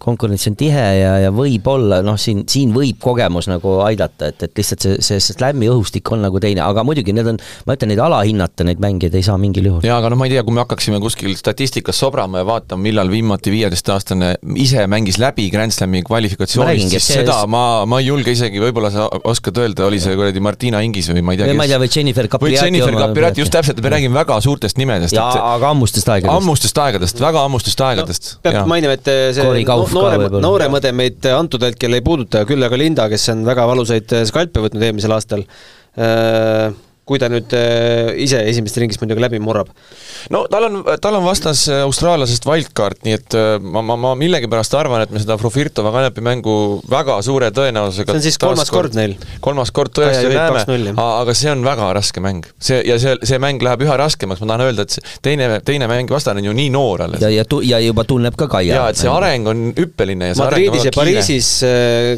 konkurents on tihe ja, ja võib-olla noh, siin, siin võib kogemus nagu aidata, et, et lihtsalt see, see, slam'i õhustik on nagu teine, aga muidugi need on, ma ütlen, neid alahinnata, neid mängijaid ei saa mingil juhul. jaa, aga noh, ma ei tea, kui me hakkaksime kuskil statistikas sobrama ja vaatama, millal viimati viieteistaastane ise mängis läbi Grand Slami kvalifikatsioonist, siis seda ma, ma ei julge isegi, võib-olla sa oskad öelda, oli see kuradi Martina Hingis või ma ei tea, kes ma ei tea, või Jennifer Capriati või Jennifer Capriati, just täpselt, me räägime väga suurtest nimedest. jaa, aga ammustest aegadest. ammustest aegadest, väga ammustest aegadest no,. peab mainima, et see noorem, noorem õde meid antud hetkel ei puuduta, küll aga Linda, kes on väga valusaid äh, skalpe võtnud eelmisel aastal äh, kui ta nüüd äh, ise esimesest ringist muidugi läbi murrab. no tal on, tal on vastas austraallasest wildcard, nii et ma, ma, ma millegipärast arvan, et me seda Profirtova Kanepi mängu väga suure tõenäosusega see on siis kolmas kord, kord neil? kolmas kord tõesti näeme, aga see on väga raske mäng. see, ja see, see mäng läheb üha raskemaks, ma tahan öelda, et see teine, teine mäng vastane on ju nii noor alles. ja, ja tu-, ja juba tunneb ka Kaia. jaa, et see areng on hüppeline ja see Madridis ja Pariisis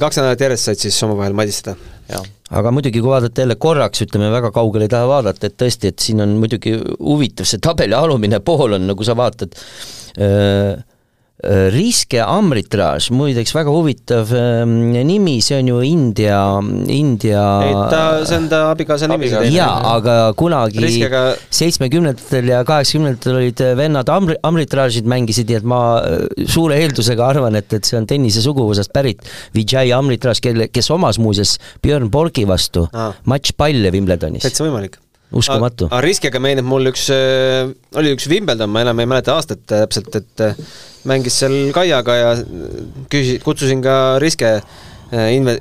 kaks nädalat järjest said siis omavahel madistada aga muidugi, kui vaadata jälle korraks, ütleme väga kaugele ei taha vaadata, et tõesti, et siin on muidugi huvitav, see tabeli alumine pool on, nagu sa vaatad Äh, Riske Amritraaž, muideks väga huvitav ähm, nimi, see on ju India, India ei, ta, see on ta abikaasa nimi. jaa, aga kunagi seitsmekümnendatel ja kaheksakümnendatel olid äh, vennad Amri-, Amritraažid mängisid, nii et ma äh, suure eeldusega arvan, et, et see on tennise suguvõsast pärit Vijay Amritraaž, kelle, kes omas muuseas Björn Borgi vastu ah. matšpalle Wimbledonis. täitsa võimalik uskumatu. aga riskiga meenub mul üks, oli üks Wimbledon, ma enam ei mäleta aastat täpselt, et mängis seal Kaiaga ja küsi-, kutsusin ka Riske inve-,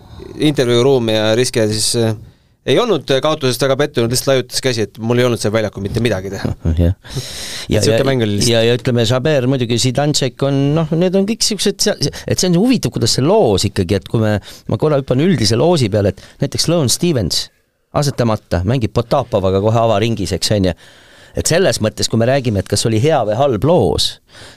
intervjuuruumi ja Riske siis ei olnud kaotusest väga pettunud, lihtsalt laiutas käsi, et mul ei olnud seal väljakul mitte midagi teha. [laughs] jah. ja, ja, ja, ja ütleme, Žaber muidugi, Zidanšek on noh, need on kõik niisugused, et see on huvitav, kuidas see loos ikkagi, et kui me, ma korra hüppan üldise loosi peale, et näiteks Sloane Stevens asetamata, mängib Potapovaga kohe avaringis, eks on ju et selles mõttes, kui me räägime, et kas oli hea või halb loos,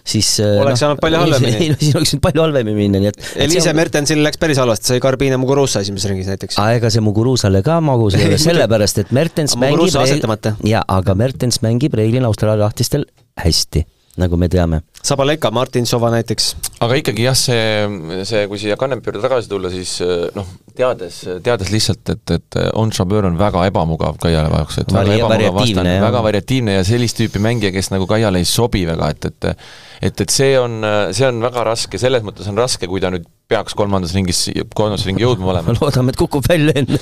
siis Oleks saanud palju [laughs] halvemini. siis oleks võinud palju halvemini minna, nii et Eliise on- Mertensil läks päris halvasti, sai Garbine Muguruza esimeses ringis näiteks. aga ega see Muguruzale ka magus ei ole, [laughs] sellepärast et Mertens mängib asetamata. jaa, aga Mertens mängib reeglina Austraalia lahtistel hästi, nagu me teame. Sabaleka, Martin Sova näiteks. aga ikkagi jah, see, see, kui siia Kanepi juurde tagasi tulla, siis eh, noh, teades, teades lihtsalt, et, et on Chabeur on väga ebamugav Kaiale jaoks, et väga ebamugav variatiivne, vastane, väga variatiivne ja sellist tüüpi mängija, kes nagu Kaiale ei sobi väga, et, et et, et see on, see on väga raske, selles mõttes on raske, kui ta nüüd peaks kolmandas ringis, kolmandasse ringi jõudma olema. [laughs] loodame, et kukub välja enne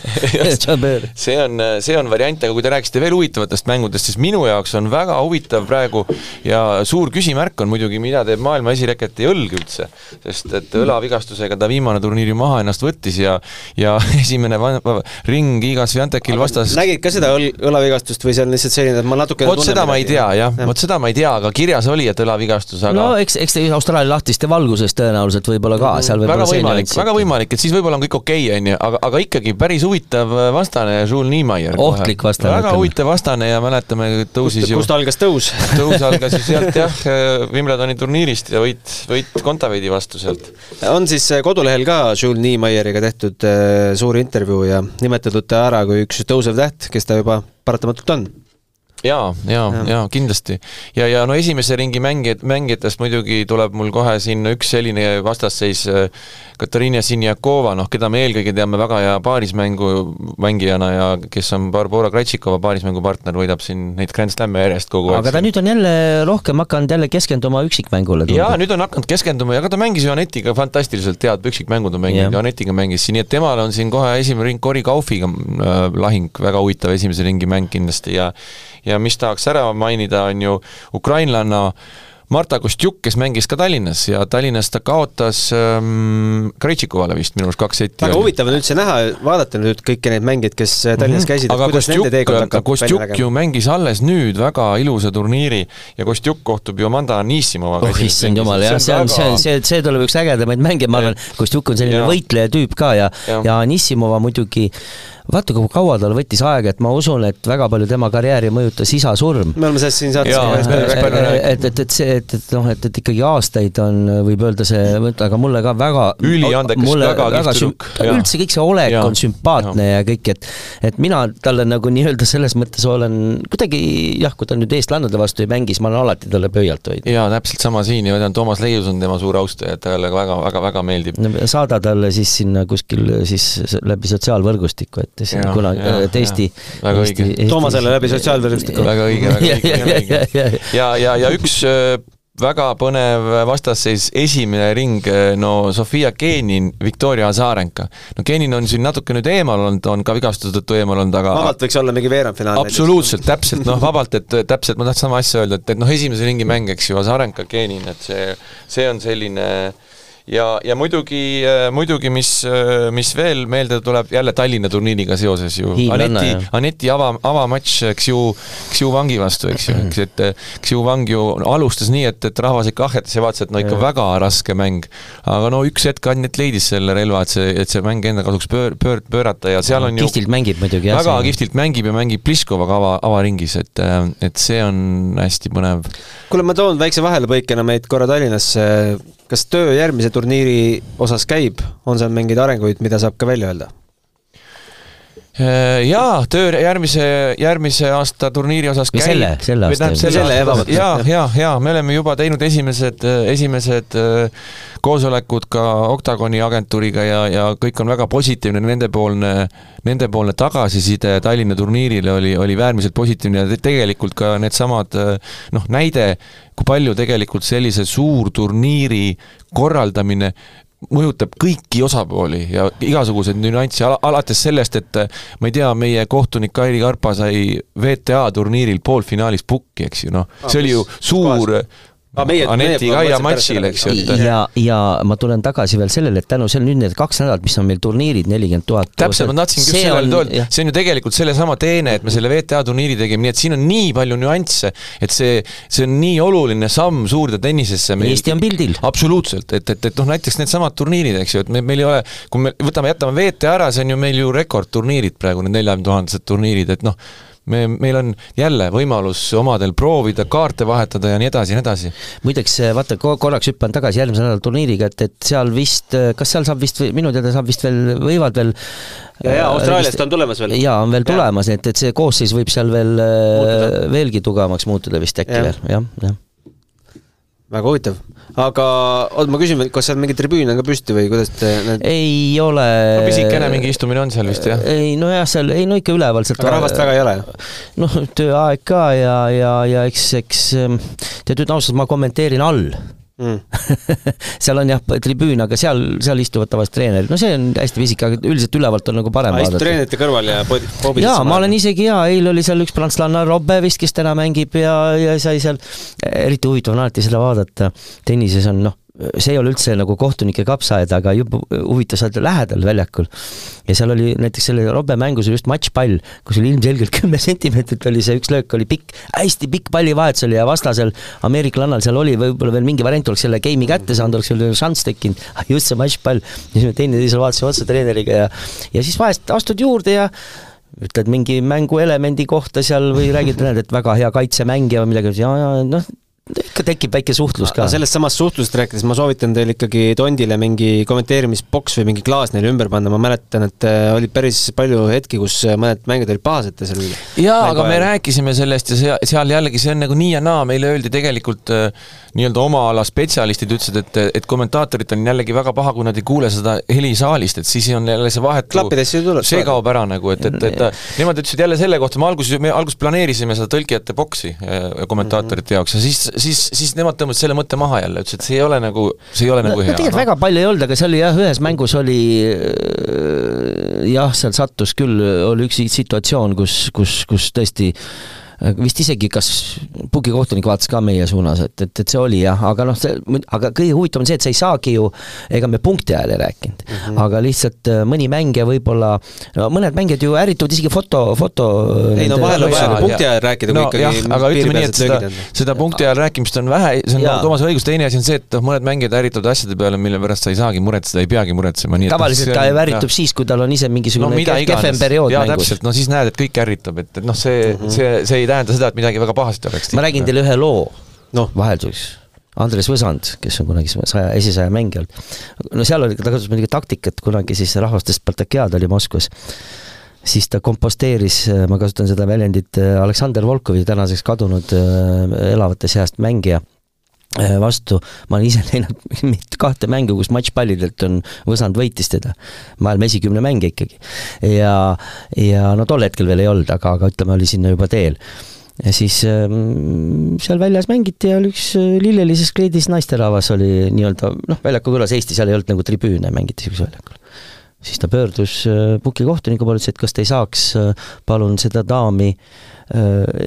[laughs] see on, see on variant, aga kui te rääkisite veel huvitavatest mängudest, siis minu jaoks on väga huvitav praegu ja suur küsimärk on muidugi, mida teeb maailma esireketi õlg üldse. sest et õlavigastusega ta viimane turniiri maha ennast võttis ja, ja [laughs] esimene ring Iga Sviantekil vastas nägid ka seda õl-, õlavigastust või see on lihtsalt selline, et ma natuke vot seda ma ei tea jah, vot seda ma ei tea, aga kirjas oli, et õlavigastus, aga no eks, eks ta Austraalia lahtiste valguses tõenäoliselt võib-olla ka, seal võib väga võimalik, väga võimalik, et siis võib-olla on kõik okei okay,, onju, aga, aga ikkagi päris huvitav vastane, Jules Niemeyer. Ohtlik vastane, väga huvitav vastane ja mäletame, tõusis ju kust algas tõus? [laughs] tõus algas ju sealt jah, Wimbledoni turniirist ja võit, võit Kontaveidi vastu sealt. on siis kodulehel ka Jules Niemeyeriga tehtud äh, suur intervjuu ja nimetatud ta ära kui üks tõusev täht, kes ta juba paratamatult on. jaa, jaa, jaa, kindlasti. ja, ja no esimese ringi mängijad, mängijatest muidugi tuleb mul kohe siin üks selline vastasseis, Katariina Sinjakova, noh, keda me eelkõige teame väga hea paarismängu mängijana ja kes on Barbora Krejtšikova paarismängupartner, võidab siin neid Grand Slam'e järjest kogu aeg. aga ta nüüd on jälle rohkem hakanud jälle keskenduma üksikmängule. jaa, nüüd on hakanud keskenduma ja ka ta mängis ju Anetiga fantastiliselt head üksikmängud on mänginud Jah. ja Anetiga mängis siin, nii et temal on siin kohe esimene ring Cory Kaufiga äh, lahing, väga huvitav esimese ringi mäng kindlasti ja ja mis tahaks ära mainida, on ju ukrainlanna Marta Kostjuk, kes mängis ka Tallinnas ja Tallinnas ta kaotas ähm, Krejtšikovale vist minu arust kaks seti. väga huvitav on üldse näha, vaadata nüüd kõiki neid mängijaid, kes äh, Tallinnas käisid, et Mhm. aga kuidas Kostjuk nende, teekond hakkab välja Kostjuk ju mängis alles nüüd väga ilusa turniiri ja Kostjuk kohtub ju Amanda Anissimovaga oh issand jumal, jah, see on, see on, see, see tuleb üks ägedamaid mänge, ma arvan, Kostjuk on selline Jaa. võitleja tüüp ka ja, Jah. ja Anissimova muidugi, vaata kui kaua tal võttis aega, et ma usun, et väga palju tema karjääri mõjutas isa surm. me oleme sellest siin saates et, et, et see, et, et noh, et, et ikkagi aastaid on, võib öelda see, aga mulle ka väga Üliandekas, mulle väga kihvt tüdruk, üldse kõik see olek Jaa. on sümpaatne ja kõik, et et mina talle nagu nii-öelda selles mõttes olen kuidagi jah, kui ta nüüd eestlannade vastu ei mängi, siis ma olen alati talle pöialt hoidnud. jaa, täpselt sama siin ja tean, Toomas Leius on tema suur austaja, et talle väga, väga, väga meeldib. saada talle siis sinna kuskil siis läbi sotsiaalvõrgustiku, et siis Jaa, kuna, jaa, et Eesti. Väga õige. Toomasele läbi sotsiaalvõrgustiku. väga õige, väga Ja, õige, ja, väga ja, õige [laughs] ja, ja.. ja, ja, ja üks äh, väga põnev vastasseis, esimene ring, no Sofia Kenin, Viktoria Azarenka. no Kenin on siin natuke nüüd eemal olnud, on ka vigastuse tõttu eemal olnud, aga vabalt võiks olla mingi veerandfinaal. absoluutselt, täpselt, noh vabalt, et täpselt ma tahtsin sama asja öelda, et, et noh, esimese ringi mäng, eks ju, Azarenka, Kenin, et see, see on selline ja, ja muidugi, muidugi mis, mis veel meelde tuleb, jälle Tallinna turniiriga seoses ju, Aneti Aneti ava, avamatš Xiu, Xiu Wangi vastu, eks ju, eks, et Xiu Wang ju alustas nii, et, et rahvas ikka ahhetas ja vaatas, et no ikka Jah. väga raske mäng. aga no üks hetk Anett leidis selle relva, et see, et see mäng enda kasuks pöör-, pöör-, pöörata ja seal on ju kihvtilt mängib muidugi jah. väga kihvtilt mängib ja mängib Pliškovaga ava, avaringis, et, et see on hästi põnev. kuule, ma toon väikse vahelepõikena meid korra Tallinnasse. Kas töö järgmise turniiri osas käib, on seal mingeid arenguid, mida saab ka välja öelda? Äh, jaa, töö järgmise, järgmise aasta turniiri osas käib. selle- selle aasta selle Selle, aasta, vabandust. jaa, jaa, jaa, me oleme juba teinud esimesed, esimesed äh, koosolekud ka Octagoni agentuuriga ja, ja kõik on väga positiivne, nendepoolne, nendepoolne tagasiside Tallinna turniirile oli, oli äärmiselt positiivne ja te- tegelikult ka needsamad äh, noh, näide, kui palju tegelikult sellise suurturniiri korraldamine mõjutab kõiki osapooli ja igasuguseid nüansse, alates sellest, et ma ei tea, meie kohtunik Kairi Karpa sai VTA turniiril poolfinaalis pukki, eks ju, noh, see oli ju suur Aneti Kaia matšil, eks ju, ja, ja ma tulen tagasi veel sellele, et tänu sellele nüüd need kaks nädalat, mis on meil turniirid, nelikümmend tuhat. täpselt, ma tahtsingi just sellele öelda, see on ju tegelikult sellesama teene, et me selle VTA turniiri tegime, nii et siin on nii palju nüansse, et see, see on nii oluline samm suurde tennisesse. Eesti on pildil. absoluutselt, et, et, et noh, näiteks needsamad turniirid, eks ju, et me, meil ei ole, kui me võtame, jätame VTA ära, see on ju meil ju rekordturniirid praegu, need neljakümne tuhandesed turniirid, et noh, me, meil on jälle võimalus omadel proovida, kaarte vahetada ja nii edasi ja nii edasi. muideks vaata, korraks hüppan tagasi järgmise nädala turniiriga, et, et seal vist, kas seal saab vist, minu teada saab vist veel, võivad veel ja, ja Austraaliast on tulemas veel. jaa, on veel tulemas, et, et see koosseis võib seal veel veelgi tugevamaks muutuda vist äkki ja. veel, jah, jah väga huvitav, aga oot, ma küsin veel, kas seal mingi tribüün on ka püsti või kuidas te need... ei ole no pisikene mingi istumine on seal vist, jah? ei nojah, seal, ei no ikka üleval sealt aga rahvast väga ei ole? noh, tööaeg ka ja, ja, ja eks, eks tead, ütlen ausalt, ma kommenteerin all mm. [laughs] seal on jah tribüün, aga seal, seal istuvad tavaliselt treenerid, no see on hästi pisike, aga üldiselt ülevalt on nagu parem vaadata. treenerite kõrval ja poobid jaa, ma olen isegi jaa, eile oli seal üks prantslanna Robbe vist, kes täna mängib ja, ja sai seal, eriti huvitav on alati seda vaadata, tennises on noh, see ei ole üldse nagu kohtunike kapsaaed, aga jube huvitav, sa oled lähedal väljakul. ja seal oli näiteks selle Robbe mängus oli just matšpall, kus oli ilmselgelt [laughs] kümme sentimeetrit oli see üks löök oli pikk, hästi pikk pallivahetus oli ja vastasel ameeriklannal seal oli võib-olla veel mingi variant, oleks selle game'i kätte saanud, oleks veel šanss tekkinud, [laughs] just see matšpall. ja siis me teineteisele vaatasime otsa treeneriga ja, ja siis vahest astud juurde ja ütled mingi mänguelemendi kohta seal või räägid, et väga hea kaitsemängija või midagi, ja, ja noh, ikka tekib väike suhtlus ka. sellest samast suhtlusest rääkides ma soovitan teil ikkagi Tondile mingi kommenteerimisboks või mingi klaas neile ümber panna, ma mäletan, et äh, oli päris palju hetki, kus äh, mõned mängijad olid pahased seal. jaa, aga me rääkisime sellest ja seal, seal jällegi see on nagu nii ja naa, meile öeldi tegelikult äh, nii-öelda oma ala spetsialistid ütlesid, et, et kommentaatoritel on jällegi väga paha, kui nad ei kuule seda heli saalist, et siis on jälle see vahetu, see kaob ära nagu, et, et, et, et nemad ütlesid jälle selle kohta, me alguses, me alguses planeerisime seda tõlkijate boksi kommentaatorite jaoks ja siis siis, siis nemad tõmbasid selle mõtte maha jälle, ütlesid, et see ei ole nagu, see ei ole no, nagu hea. tegelikult no. väga palju ei olnud, aga see oli jah, ühes mängus oli äh, jah, seal sattus küll, oli üks situatsioon, kus, kus, kus tõesti vist isegi kas pugikohtunik vaatas ka meie suunas, et, et, et see oli jah, aga noh, see, aga kõige huvitavam on see, et sa ei saagi ju, ega me punkti ajal ei rääkinud mm, -hmm. aga lihtsalt äh, mõni mängija võib-olla, no mõned mängijad ju ärrituvad isegi foto, foto ei no vahel on vaja punkti ajal rääkida, kui no, ikkagi jah, aga ütleme nii, et seda, seda punkti ajal rääkimist on vähe, see on Toomasel õigus, teine asi on see, et noh, mõned mängijad ärrituvad asjade peale, mille pärast sa ei saagi muretseda, ei peagi muretsema, nii et tavaliselt ta ärritub siis, kui tal on ise mingisugune no, kehvem periood mängus. no siis näed, et kõik ärritab, et, et noh, see mm, -hmm. see, see ei tähenda seda, et midagi väga pahasti oleks. ma räägin teile ühe loo no. vahelduseks. Andres Võsand, kes on kunagi saja, esisaja mängija olnud. no seal oli, ta kasutas muidugi taktikat, kunagi siis rahvaste Spartakiaad oli Moskvas siis ta komposteeris, ma kasutan seda väljendit, Aleksander Volkovi tänaseks kadunud elavate seast mängija vastu, ma olen ise [laughs] näinud kahte mängu, kus matšpallidelt on Võsand võitis teda. maailma esikümne mängija ikkagi. ja, ja no tol hetkel veel ei olnud, aga, aga ütleme, oli sinna juba teel ja siis ähm, seal väljas mängiti ja oli üks äh, lillelises kleidis naisterahvas oli nii-öelda noh, väljaku külas Eesti, seal ei olnud nagu tribüüne, mängiti niisugusel väljakul. Siis ta pöördus äh, puki kohtuniku poole, ütles, et kas te ei saaks äh, palun seda daami äh,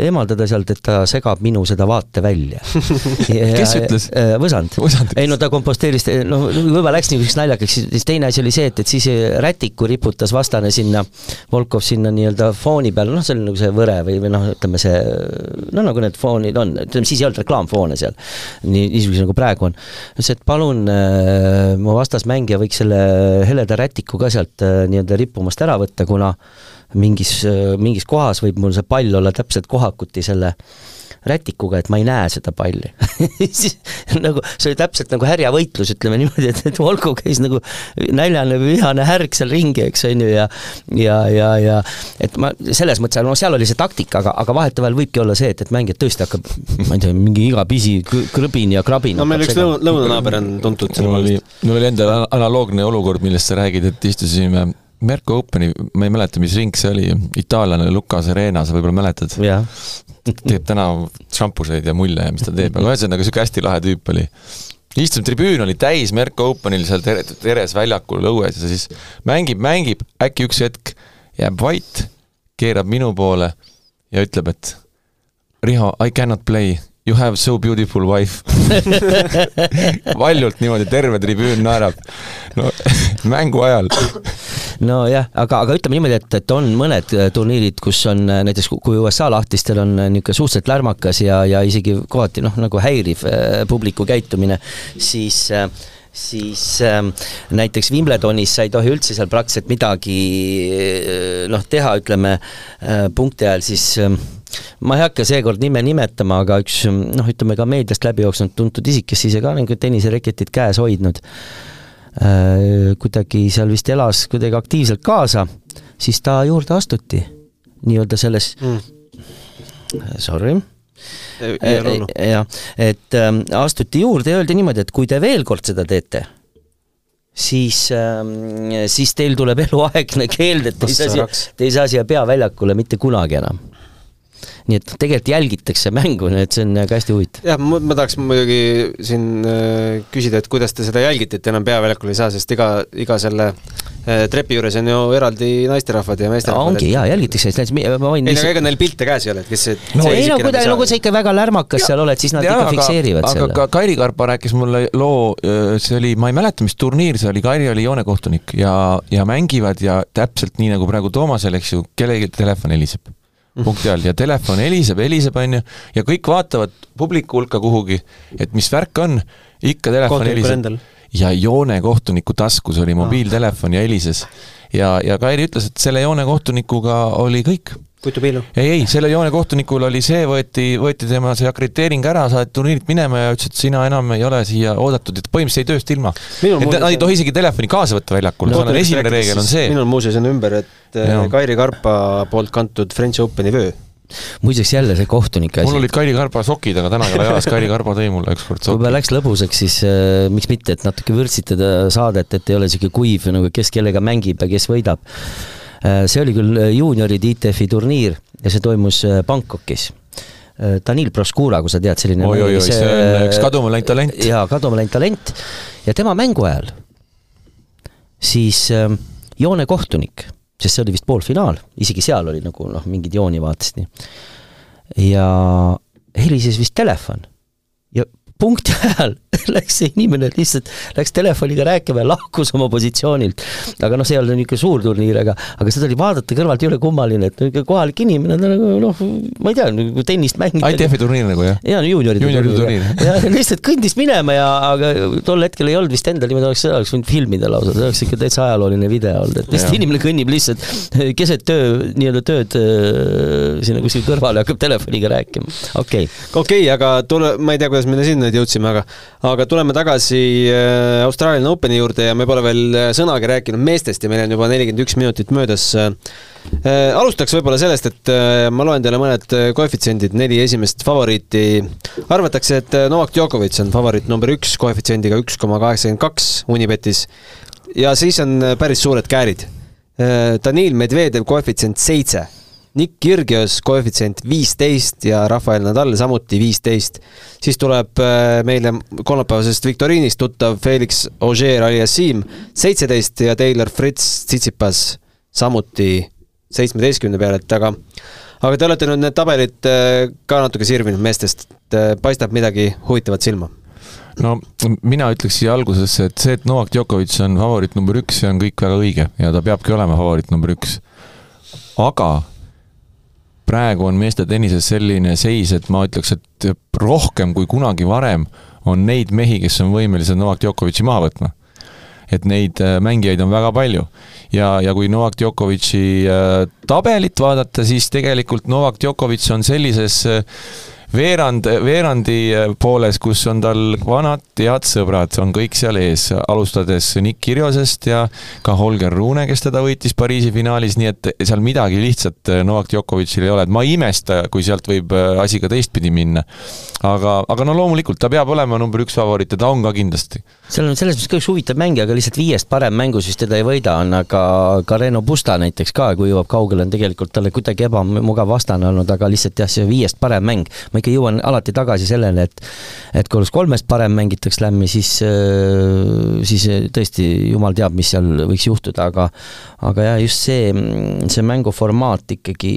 eemaldada sealt, et ta segab minu seda vaatevälja [laughs] kes ütles? Äh, Võsand. ei no ta komposteeris, noh, võib-olla läks niisuguseks naljakaks, siis teine asi oli see, et, et siis rätiku riputas vastane sinna, Volkov sinna nii-öelda fooni peale, noh, see oli nagu see võre või, või noh, ütleme see, no nagu need foonid on, ütleme siis ei olnud reklaamfoone seal, nii, niisuguse nagu praegu on. ütles, et palun mu vastasmängija võiks selle heleda rätiku ka sealt äh, nii-öelda rippumast ära võtta, kuna mingis, mingis kohas võib mul see pall olla täpselt kohakuti selle rätikuga, et ma ei näe seda palli [laughs] siis nagu see oli täpselt nagu härjavõitlus, ütleme niimoodi, et, et Volko käis nagu näljane vihane härg seal ringi, eks on ju, ja ja, ja, ja et ma selles mõttes, no seal oli see taktika, aga, aga vahetevahel võibki olla see, et, et mängija tõesti hakkab, ma ei tea, mingi iga pisi krõbin ja krabin. no meil üks lõuna, lõunanaaber on tuntud selle poolest. mul oli endal analoogne olukord, millest sa räägid, et istusime Merko Openi, ma ei mäleta, mis ring see oli, itaallane Luka Serena, sa võib-olla mäletad? teeb täna šampuseid ja mulle ja mis ta teeb, aga ühesõnaga niisugune hästi lahe tüüp oli. istusime, tribüün oli täis Merko Openil seal tere, Teres väljakul õues ja siis mängib, mängib, äkki üks hetk jääb vait, keerab minu poole ja ütleb, et Riho, I cannot play You have so beautiful wife [laughs] valjult niimoodi, terve tribüün naerab. no [laughs] mängu ajal. nojah, aga, aga ütleme niimoodi, et, et on mõned äh, turniirid, kus on äh, näiteks, kui USA lahtistel on äh, niisugune suhteliselt lärmakas ja, ja isegi kohati noh, nagu häiriv publiku käitumine, siis siis ähm, näiteks Wimbledonis sa ei tohi üldse seal praktiliselt midagi äh, noh, teha, ütleme äh, punkti ajal, siis äh, ma ei hakka seekord nime nimetama, aga üks noh, ütleme ka meediast läbi jooksnud tuntud isik, kes ise ka nagu tennisereketit käes hoidnud äh,, kuidagi seal vist elas kuidagi aktiivselt kaasa, siis ta juurde astuti nii-öelda selles mm. sorry. Jah, et äh, astuti juurde ja öeldi niimoodi, et kui te veel kord seda teete, siis äh,, siis teil tuleb eluaegne keeld, et te ei saa siia, te ei saa siia peaväljakule mitte kunagi enam nii et tegelikult jälgitakse mängu, nii et see on ka hästi huvitav. jah, ma, tahaks muidugi siin äh, küsida, et kuidas te seda jälgite, et enam peaväljakul ei saa, sest iga, iga selle äh, trepi juures on ju eraldi naisterahvad ja meesterahvad. ongi jaa, jälgitakse, ma võin ei no ega neil pilte käes ei ole, et kes see no ei no kui ta, no kui sa ikka väga lärmakas ja, seal oled, siis nad ja, ikka fikseerivad aga, selle. aga Kairi Karpa rääkis mulle loo, see oli, ma ei mäleta, mis turniir see oli, Kairi oli joonekohtunik ja, ja mängivad ja täpselt nii, nagu praegu Toomasel, eks ju, kellelgi telefon heliseb punkti all. Ja telefon heliseb, heliseb, on ju, ja kõik vaatavad publiku hulka kuhugi, et mis värk on, ikka telefon heliseb. ja joonekohtuniku taskus oli mobiiltelefon ja helises. ja, ja Kairi ütles, et selle joonekohtunikuga oli kõik putupiilu? ei, ei, selle joonekohtunikul oli see, võeti, võeti tema see akrediteering ära, saati turniirilt minema ja ütles, et sina enam ei ole siia oodatud, et põhimõtteliselt jäi tööst ilma. et nad ei tohi isegi telefoni kaasa võtta väljakul no,, esimene reegel on see. minul muuseas on ümber, et ja. Eh, Kairi Karpa poolt kantud French Openi vöö muideks jälle see kohtunike asi. mul olid Kairi Karba sokid, aga täna ei ole jalas, Kairi Karba tõi mulle ükskord soki. kui läks lõbusaks, siis äh, miks mitte, et natuke vürtsitada saadet, et ei ole niisugune kuiv nagu kes kellega mängib ja kes võidab Äh, see oli küll äh, juunioride ITF-i turniir ja see toimus äh, Bangkokis. Danil Proskura, kui sa tead, selline oi, oi, oi, see on üks kaduma läinud talent. jaa, kaduma läinud talent ja tema mängu ajal siis joonekohtunik, sest see oli vist poolfinaal, isegi seal oli nagu noh, mingid jooni vaatasid nii. ja helises vist telefon punkti ajal [laughs] läks see inimene lihtsalt, läks telefoniga rääkima ja lahkus oma positsioonilt. aga noh, see ei olnud niisugune suur turniir, aga, aga seda oli vaadata kõrvalt jõle kummaline, et kohalik inimene, ta nagu noh, ma ei tea, nagu tennist mängib. ITF-i turniir nagu jah? jaa, juunioride juunioride turniir. ja lihtsalt kõndis minema ja, aga tol hetkel ei olnud vist endal niimoodi, oleks, seda oleks võinud filmida lausa, see oleks ikka täitsa ajalooline video olnud, et lihtsalt inimene kõnnib lihtsalt keset töö, nii-öelda tööd äh, sinna kuskil kõrvale ja hakkab telefoniga rääkima, okei okay.. okei okay,, aga tule, ma ei tea, kuidas me sinna nüüd jõudsime, aga aga tuleme tagasi äh, Austraalia Openi juurde ja me pole veel äh, sõnagi rääkinud meestest ja meil on juba nelikümmend üks minutit möödas. Äh, alustaks võib-olla sellest, et ma loen teile mõned koefitsiendid, neli esimest favoriiti. arvatakse, et Novak Djokovic on favoriit number üks koefitsiendiga üks koma kaheksakümmend kaks Unibetis ja siis on päris suured käärid. Danil Medvedev koefitsient seitse Nick Kyrgios koefitsient viisteist ja Rafael Nadal samuti viisteist. siis tuleb äh, meile kolmapäevasest viktoriinist tuttav Felix Auger-Aliassime seitseteist ja Taylor Fritz Tsitsipas samuti seitsmeteistkümne peale, et aga aga te olete nüüd need tabelid äh, ka natuke sirvinud meestest, et äh, paistab midagi huvitavat silma? no mina ütleks siia algusesse, et see, et Novak Djokovic on favoriit number üks, see on kõik väga õige ja ta peabki olema favoriit number üks. aga praegu on meeste tennises selline seis, et ma ütleks, et rohkem kui kunagi varem on neid mehi, kes on võimelised Novak Djokovic'i maha võtma. et neid äh, mängijaid on väga palju. ja, ja kui Novak Djokovic'i äh, tabelit vaadata, siis tegelikult Novak Djokovic on sellises äh, veerand, veerandi eh, pooles, kus on tal vanad head sõbrad, on kõik seal ees, alustades Nick Kirjosest ja ka Holger Rune, kes teda võitis Pariisi finaalis, nii et seal midagi lihtsat eh, Novak Djokovicil ei ole, et ma ei imesta, kui sealt võib eh, asi ka teistpidi minna. aga, aga no loomulikult ta peab olema number üks favoriit ja ta on ka kindlasti. Seal on selles mõttes ka üks huvitav mängija, aga lihtsalt viiest parem mängus vist teda ei võida, on aga Carreno Busta näiteks ka, kui jõuab kaugele, on tegelikult talle kuidagi ebamugav vastane olnud, aga lihtsalt jah, see viiest parem mäng, ma ikka jõuan alati tagasi sellele, et et kui oleks kolmest parem mängitaks lämmi, siis, äh, siis tõesti jumal teab, mis seal võiks juhtuda, aga aga jah, just see, see mänguformaat ikkagi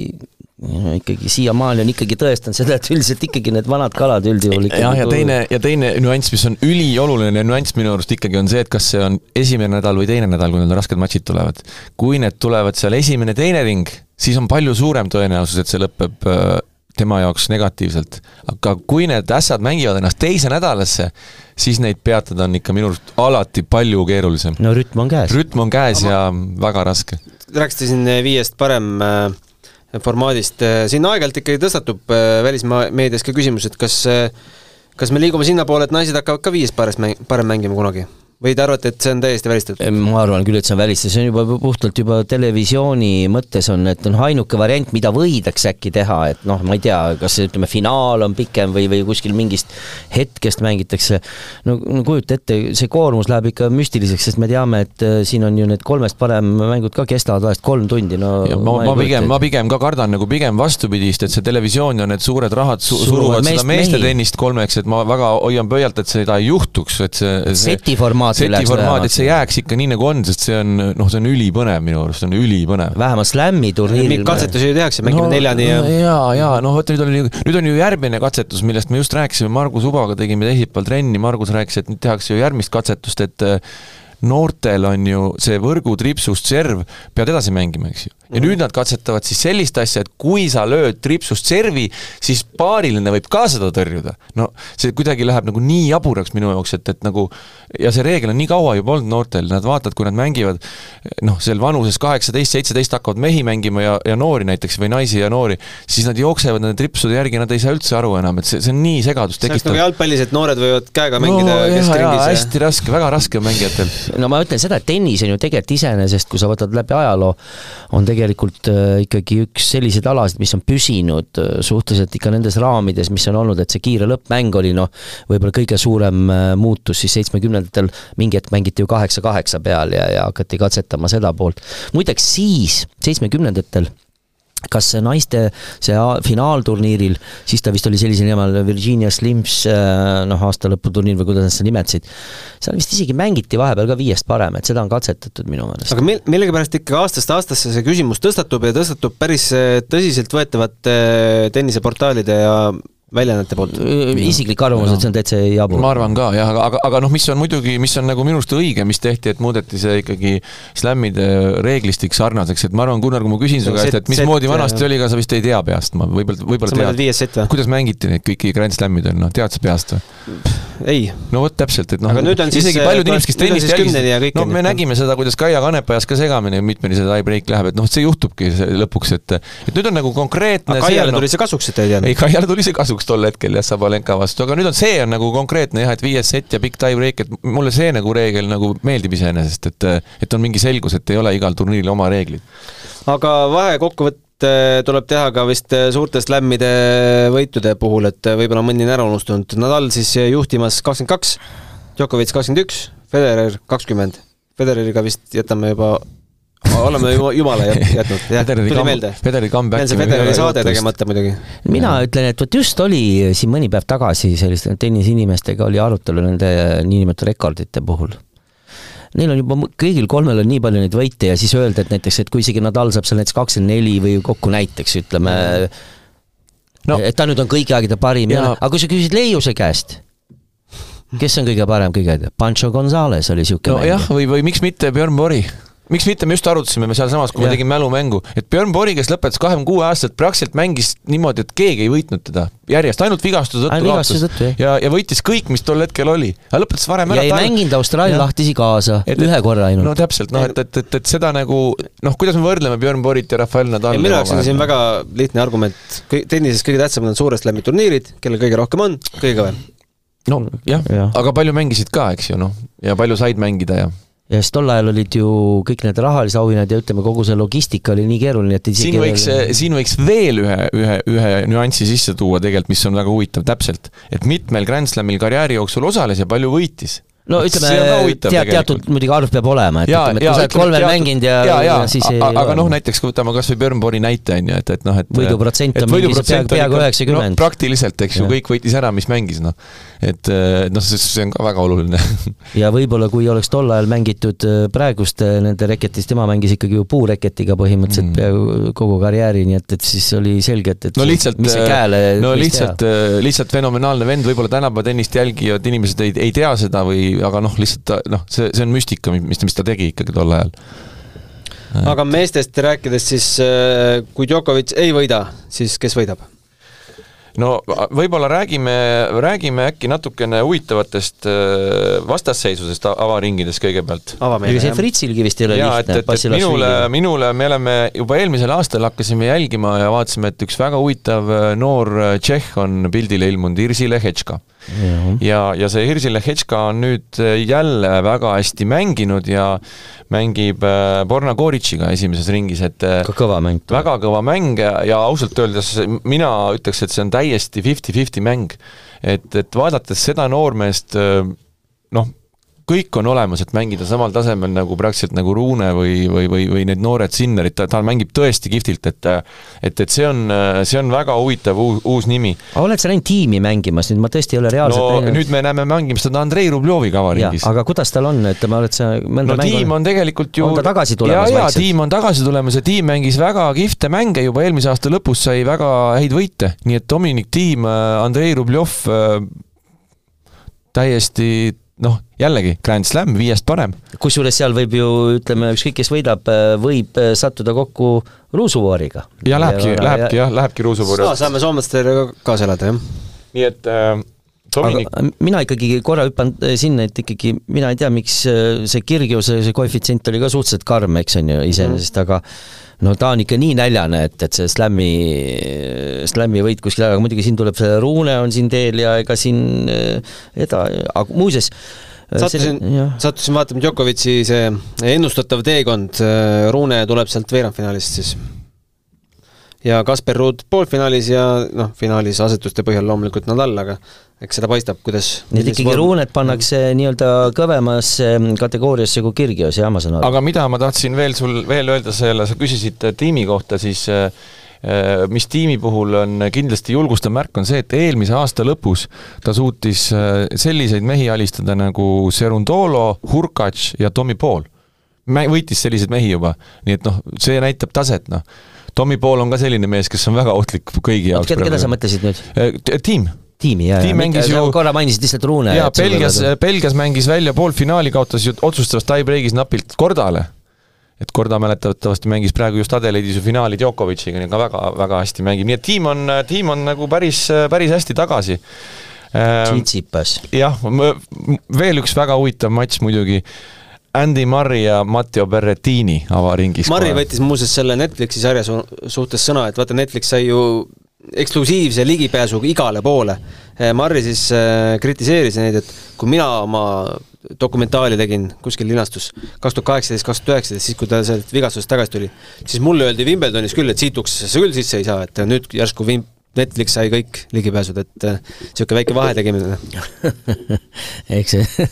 ikkagi siiamaani on ikkagi tõestanud seda, et üldiselt ikkagi need vanad kalad üldjuhul ikkagi jah, ja nagu teine, ja teine nüanss, mis on ülioluline nüanss minu arust ikkagi on see, et kas see on esimene nädal või teine nädal, kui need rasked matšid tulevad. kui need tulevad seal esimene-teine ring, siis on palju suurem tõenäosus, et see lõpeb äh, tema jaoks negatiivselt. aga kui need ässad mängivad ennast teise nädalasse, siis neid peatada on ikka minu arust alati palju keerulisem. no rütm on käes. rütm on käes Ama... ja väga raske. rääkisite siin viiest parem äh, formaadist, siin aeg-ajalt ikkagi tõstatub äh, välismeedias ka küsimus, et kas kas me liigume sinnapoole, et naised hakkavad ka viies pares mäng-, parem mängima kunagi? Või te arvate, et see on täiesti välistatud? ma arvan küll, et see on välistatud, see on juba puhtalt juba televisiooni mõttes on, et noh, ainuke variant, mida võidakse äkki teha, et noh, ma ei tea, kas ütleme, finaal on pikem või, või kuskil mingist hetkest mängitakse, no, no kujuta ette, see koormus läheb ikka müstiliseks, sest me teame, et äh, siin on ju need kolmest parem mängud ka kestavad vahest kolm tundi, no ja ma, ma, ma pigem, ma pigem ka kardan nagu pigem vastupidist, et see televisioon ja need suured rahad su suruvad meest, seda meeste tennist kolmeks, et ma väga hoian pöialt, et seda ei juhtuks, et see, see setiformaat formaati seti formaat, et see jääks ikka nii, nagu on, sest see on, noh, see on ülipõnev minu arust, see on ülipõnev. vähemalt Slam'i turniiril. mingeid katsetusi ju tehakse, mängime no, neljani ja jaa, jaa, noh vot nüüd oli, nüüd on ju järgmine katsetus, millest me just rääkisime, Margus Ubaga tegime teisipäeval trenni, Margus rääkis, et nüüd tehakse ju järgmist katsetust, et noortel on ju see võrgutripsust serv, pead edasi mängima, eks ju. Ja nüüd nad katsetavad siis sellist asja, et kui sa lööd tripsust servi, siis paariline võib ka seda tõrjuda. no see kuidagi läheb nagu nii jaburaks minu jaoks, et, et nagu ja see reegel on nii kaua juba olnud noortel, nad vaatavad, kui nad mängivad noh, seal vanuses kaheksateist, seitseteist hakkavad mehi mängima ja, ja noori näiteks või naisi ja noori, siis nad jooksevad nende tripsude järgi, nad ei saa üldse aru enam, et see, see on nii segadust tekitav. nagu jalgpallis, et noored võivad käega mängida no, keskringis ja hästi raske, väga raske on mängijatel no ma ütlen seda, et tennis on ju tegelikult iseenesest, kui sa võtad läbi ajaloo, on tegelikult äh, ikkagi üks selliseid alasid, mis on püsinud äh, suhteliselt ikka nendes raamides, mis on olnud, et see kiire lõppmäng oli noh, võib-olla kõige suurem äh, muutus siis seitsmekümnendatel, mingi hetk mängiti ju kaheksa-kaheksa peal ja, ja hakati katsetama seda poolt. muideks siis, seitsmekümnendatel kas naiste see finaalturniiril, siis ta vist oli sellise nime all Virginia Slims äh, noh, aastalõputurniir või kuidas nad seda nimetasid, seal vist isegi mängiti vahepeal ka viiest parem, et seda on katsetatud minu meelest. aga mil-, millegipärast ikka aastast aastasse see küsimus tõstatub ja tõstatub päris äh, tõsiseltvõetavate äh, tenniseportaalide ja väljaannete poolt? isiklik arvamus, et see on täitsa jabur. ma arvan ka jah, aga, aga, aga noh, mis on muidugi, mis on nagu minu arust õige, mis tehti, et muudeti see ikkagi slämmide reeglistik sarnaseks, et ma arvan, Gunnar, kui ma küsin su käest, et mismoodi vanasti oli, ega sa vist ei tea peast, ma võib-olla, võib-olla tead. kuidas mängiti neid kõiki Grand Slamidel, noh, tead sa peast või? ei. no vot täpselt, et noh, isegi paljud inimesed, kes tennist jälgisid, no me nägime seda, kuidas Kaia Kanep ajas ka segamini, mitmeni see tie-break läheb, et noh, see juhtubki lõpuks, et et nüüd on nagu konkreetne aga Kaiale tuli see kasuks, et ta ei teadnud? ei, Kaiale tuli see kasuks tol hetkel jah, Sabalenka vastu, aga nüüd on see on nagu konkreetne jah, et viies sett ja pikk tie-break, et mulle see nagu reegel nagu meeldib iseenesest, et et on mingi selgus, et ei ole igal turniiril oma reeglid. aga vahekokkuvõtt tuleb teha ka vist suurte slämmide võitude puhul, et võib-olla mõni on ära unustunud. Nadal siis juhtimas kakskümmend kaks, Djokovic kakskümmend üks, Federer kakskümmend. Federeriga vist jätame juba oleme jumala [laughs] jätnud, jah, tuli meelde. Federi comeback. meil see Federi saade tegemata muidugi. mina ja. ütlen, et vot just oli siin mõni päev tagasi selliste tenniseinimestega oli arutelu nende niinimetatud rekordite puhul. Neil on juba kõigil kolmel on nii palju neid võite ja siis öelda, et näiteks, et kui isegi Nadal saab seal näiteks kakskümmend neli või kokku näiteks ütleme no., et ta nüüd on kõigi aegade parim ja, ja aga kui sa küsid Leiuse käest kes on kõige parem, kõige, Pancho Gonzalez oli niisugune no, jah, või, või miks mitte Björn Borg miks mitte, me just arutasime me sealsamas, kui ja. me tegime mälumängu, et Björn Borg, kes lõpetas kahekümne kuue aastaselt, praktiliselt mängis niimoodi, et keegi ei võitnud teda järjest, ainult vigastuse tõttu kaotas. ja, ja võitis kõik, mis tol hetkel oli. aga lõpetas varem ära. ja ei mänginud Austraalia lahtisi kaasa, ühe korra ainult. no täpselt, noh, et, et, et, et seda nagu noh, kuidas me võrdleme Björn Borgit ja Rafael Nadali minu jaoks on siin väga lihtne argument, tennises kõige tähtsamad on suured slam'i turniirid, kellel kõige rohkem on, kõige kõvem. no jah ja., aga palju mängisid ka, eks ju, noh, ja palju said mängida ja ja siis tol ajal olid ju kõik need rahalised auhinnad ja ütleme, kogu see logistika oli nii keeruline, et siin võiks, siin võiks veel ühe, ühe, ühe nüansi sisse tuua tegelikult, mis on väga huvitav täpselt, et mitmel Grand Slamil karjääri jooksul osales ja palju võitis no ütleme, tead, teatud muidugi arv peab olema, et ja, ütleme, et kui sa oled kolmel mänginud ja, ja, ja, ja siis ei aga noh, näiteks võtame kas või Björn Borgi näite, on ju, et, et noh, et võiduprotsent on mingi peaaegu, peaaegu üheksakümmend no,. praktiliselt, eks ju, kõik võitis ära, mis mängis, noh. et noh, see on ka väga oluline [laughs] ja võib-olla kui oleks tol ajal mängitud äh, praeguste nende reketis, tema mängis ikkagi ju puureketiga põhimõtteliselt mm. peaaegu kogu karjääri, nii et, et siis oli selge, et, et no lihtsalt, see kääle no lihtsalt, lihtsalt fenomenaalne vend, võib-olla tänapäeva tennist jälgivad inimesed ei, ei tea seda või aga noh, lihtsalt noh, see, see on müstika, mis, mis ta tegi ikkagi tol ajal. aga meestest rääkides siis, äh, kui Djokovic ei võida, siis kes võidab? no võib-olla räägime, räägime äkki natukene huvitavatest äh, vastasseisudest avaringides kõigepealt. ega see Fritsilgi vist ei ole ja, lihtne. et, et, et minule, minule, me oleme juba eelmisel aastal hakkasime jälgima ja vaatasime, et üks väga huvitav äh, noor tšehh on pildile ilmunud, Irsi Lehetška ja, ja see Hirsi Lehetška on nüüd jälle väga hästi mänginud ja mängib äh, Borna Goritšiga esimeses ringis, et äh, ka kõva mäng. väga kõva mäng ja, ja ausalt öeldes mina ütleks, et see on täiesti fifty-fifty mäng. et, et vaadates seda noormeest, äh, noh, kõik on olemas, et mängida samal tasemel nagu praktiliselt nagu Ruune või, või, või, või need noored Sinnerid, ta, ta mängib tõesti kihvtilt, et et, et see on, see on väga huvitav uus, uus nimi. aga oled sa näinud tiimi mängimas, nüüd ma tõesti ei ole reaalselt no näinud. nüüd me näeme mängimas seda Andrei Rubljoviga avaringis. aga kuidas tal on, ütleme, oled sa no tiim on tegelikult ju on ta tagasi tulemas ja, ja tiim on tagasi tulemas ja tiim mängis väga kihvte mänge juba eelmise aasta lõpus sai väga häid võite, nii et Dominic Tiim, Andrei Rubljov täiesti noh, jällegi Grand Slam, viiest parem. kusjuures seal võib ju, ütleme, ükskõik, kes võidab, võib sattuda kokku ruusuvooriga. ja lähebki, lähebki jah, lähebki ruusuvoori no,. saame soomlastele kaasa elada, jah. nii et äh, Dominik. mina ikkagi korra hüppan äh, sinna, et ikkagi mina ei tea, miks äh, see Kirgiose see koefitsient oli ka suhteliselt karm, eks on ju, iseenesest mm., aga no ta on ikka nii näljane, et, et see slam'i, slam'i võit kuskil, aga muidugi siin tuleb see Ruune on siin teel ja ega siin äh, eda-, aga muuseas sattusin, sattusin vaatama Djokovic'i see ennustatav teekond, Ruune tuleb sealt veerandfinaalist siis. Ja Kasper Ruud poolfinaalis ja noh, finaalis asetuste põhjal loomulikult Nadal, aga eks seda paistab, kuidas nii et ikkagi ruunet pannakse nii-öelda kõvemasse kategooriasse kui Kirgios, jah, ma saan aru? aga mida ma tahtsin veel sul, veel öelda selle, sa küsisid tiimi kohta, siis äh, mis tiimi puhul on kindlasti julgustav märk, on see, et eelmise aasta lõpus ta suutis äh, selliseid mehi alistada nagu Serundolo, Hurkacz ja Tommy Paul. võitis selliseid mehi juba, nii et noh, see näitab taset, noh. Tommy Paul on ka selline mees, kes on väga ohtlik kõigi jaoks. keda sa mõtlesid nüüd? Äh, tiim tiimi, jaa, jaa, ju... korra mainisid lihtsalt Ruune. jaa, Belgias, Belgias mängis välja poolfinaali, kaotas ju otsustavas tie-break'is napilt Kordale. et Korda mäletatavasti mängis praegu just Adelaidis ju finaali Djokovic'iga, nii et ka väga, väga hästi mängib, nii et tiim on, tiim on nagu päris, päris hästi tagasi. Tsitsipas. jah, veel üks väga huvitav matš muidugi Andy Murray ja Matteo Berrettini avaringis. Murray võttis muuseas selle Netflixi sarja su suhtes sõna, et vaata, Netflix sai ju eksklusiivse ligipääsuga igale poole. Eh, Marri siis äh, kritiseeris neid, et kui mina oma dokumentaali tegin, kuskil linastus kaks tuhat kaheksateist, kaks tuhat üheksateist, siis kui ta sealt vigastusest tagasi tuli, siis mulle öeldi Wimbledonis küll, et siit uksesse küll sisse ei saa, et nüüd järsku Wim-, Netflix sai kõik ligipääsud, et niisugune väike vahetegemine [laughs] eks see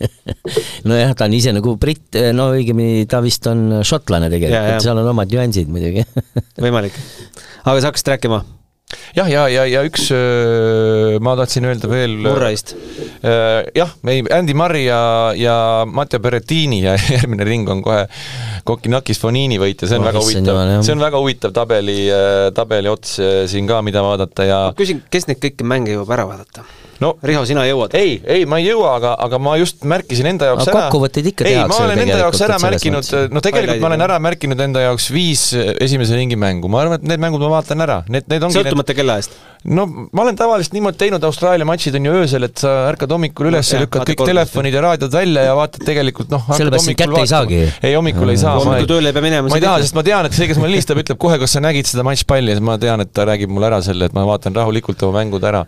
[laughs] nojah, ta on ise nagu britt, no õigemini ta vist on šotlane tegelikult, seal on omad nüansid muidugi. [laughs] Võimalik. aga sa hakkasid rääkima jah, ja, ja, ja üks ma tahtsin öelda veel. Murraist. jah, ei, Andy Murray ja, ja Matteo Berrettini ja [laughs] järgmine ring on kohe Kokinakis Fonini võitja, see on oh, väga huvitav, see on väga huvitav tabeli, tabeli ots siin ka, mida vaadata ja. küsin, kes neid kõiki mänge jõuab ära vaadata? No Riho, sina jõuad? ei, ei, ma ei jõua, aga, aga ma just märkisin enda jaoks no, ära. kokkuvõtteid ikka tehakse. ei, ma olen enda jaoks ära märkinud, no tegelikult ma olen ära märkinud enda jaoks viis esimese ringi mängu, ma arvan, et need mängud ma vaatan ära, need, need ongi sõltumata need... kella eest? No ma olen tavaliselt niimoodi teinud, Austraalia matšid on ju öösel, et sa ärkad hommikul üles no,, lükkad kõik telefonid ja raadiod välja ja vaatad tegelikult noh, sellepärast sind kätte ei saagi? ei, hommikul ei saa. hommikul tööle ei pea minema. ma ei taha, sest ma tean, et see, kes mulle helistab, ütleb kohe, kas sa nägid seda matšpalli ja siis ma tean, et ta räägib mulle ära selle, et ma vaatan rahulikult oma mängud ära.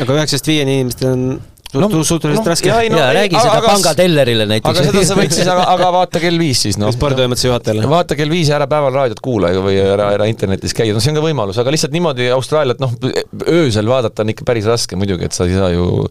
aga üheksast viieni inimestel on no, suhteliselt no, raske. No, ja räägi seda aga, pangatellerile näiteks. aga seda sa võid siis, aga, aga vaata kell viis siis noh. sporditoimetuse juhatajale. vaata kell viis ja ära päeval raadiot kuula või ära, ära internetis käia, no see on ka võimalus, aga lihtsalt niimoodi Austraaliat noh, öösel vaadata on ikka päris raske muidugi, et sa ei saa ju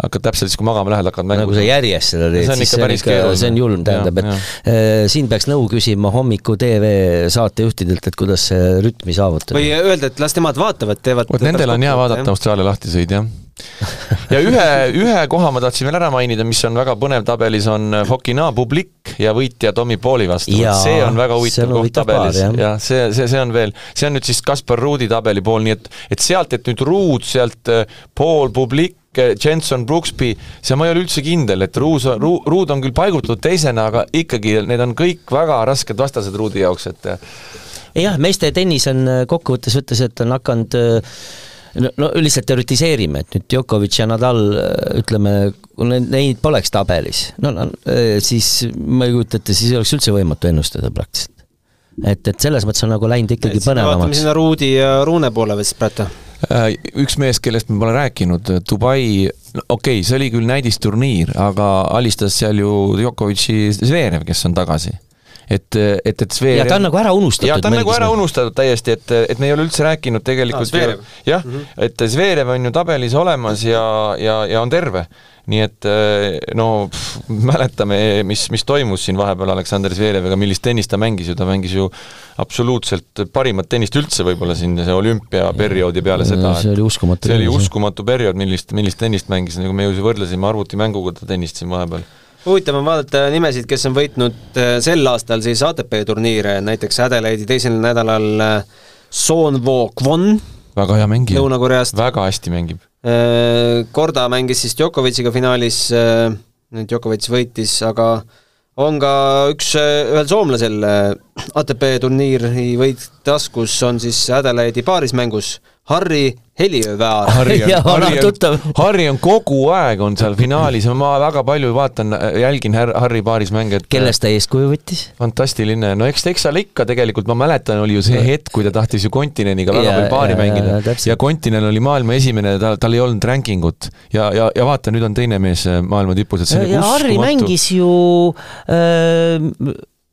hakkad täpselt siis, kui magama lähed, hakkad mängima. nagu sa järjest seda teed, siis see on ikka, see on julm, tähendab, et ja. Äh, siin peaks nõu küsima hommiku tv saatejuhtidelt, et kuidas see rütmi saavutada. või öelda, et las nemad vaatavad, teevad. vot nendel on hea vaadata Austraalia lahtisõid, jah [laughs] ja ühe, ühe koha ma tahtsin veel ära mainida, mis on väga põnev tabelis, on Fokina publik ja võitja Tommy Pauli vastu. see on väga huvitav koht tabelis ja. ja see, see, see on veel, see on nüüd siis Kaspar Ruudi tabeli pool, nii et, et sealt, et nüüd Ruud, sealt äh, Paul publik, äh, Jenson Brooksby, see ma ei ole üldse kindel, et Ruus, Ru-, Ruud on küll paigutatud teisena, aga ikkagi need on kõik väga rasked vastased Ruudi jaoks, et jah, meeste tennis on kokkuvõttes ütles, et on hakanud no, no lihtsalt teoritiseerime, et nüüd Djokovic ja Nadal ütleme, kui neid poleks tabelis, no, no siis ma ei kujuta ette, siis oleks üldse võimatu ennustada praktiliselt. et, et selles mõttes on nagu läinud ikkagi põnevamaks. vaatame sinna Ruudi ja Ruune poole vist praegu Äh, üks mees, kellest ma pole rääkinud, Dubai, okei okay,, see oli küll näidisturniir, aga alistas seal ju Djokovic'i Zverev, kes on tagasi et, et, et Zverev. ja ta on nagu ära unustatud. ja ta on nagu ära unustatud täiesti, et, et me ei ole üldse rääkinud tegelikult ah,. jah mm, -hmm. et Zverev on ju tabelis olemas ja, ja, ja on terve nii et eh, no pff, mäletame, mis, mis toimus siin vahepeal Aleksander Zvereviga, millist tennist ta mängis ju, ta mängis ju absoluutselt parimat tennist üldse võib-olla siin see olümpiaperioodi peale seda. see oli uskumatu. see oli uskumatu periood, millist, millist tennist mängis, nagu me ju võrdlesime arvutimänguga ta tennist siin vahepeal huvitav on vaadata nimesid, kes on võitnud eh, sel aastal siis ATP turniire, näiteks Adelaide'i teisel nädalal eh, Soonvo Kwon. väga hea mängija. Lõuna-Koreast. väga hästi mängib Äh, Korda mängis siis Djokovic'iga finaalis, äh, Djokovic võitis, aga on ka üks, äh, ühel soomlasel ATP turniiri võit taskus, on siis Adelaide'i paarismängus Harri Heliöväär. Harri on, [laughs] kogu aeg on seal finaalis, ma väga palju vaatan, jälgin Harri paaris mänge, et kellest ta eeskuju võttis? fantastiline, no eks, eks seal ikka tegelikult, ma mäletan, oli ju see hetk, kui ta tahtis ju Kontineniga väga palju paari ja, mängida. ja, ja Kontinen oli maailma esimene, tal, tal ei olnud ranking ut ja, ja, ja vaata, nüüd on teine mees maailma tipus, et see on ja Harri mängis ju äh,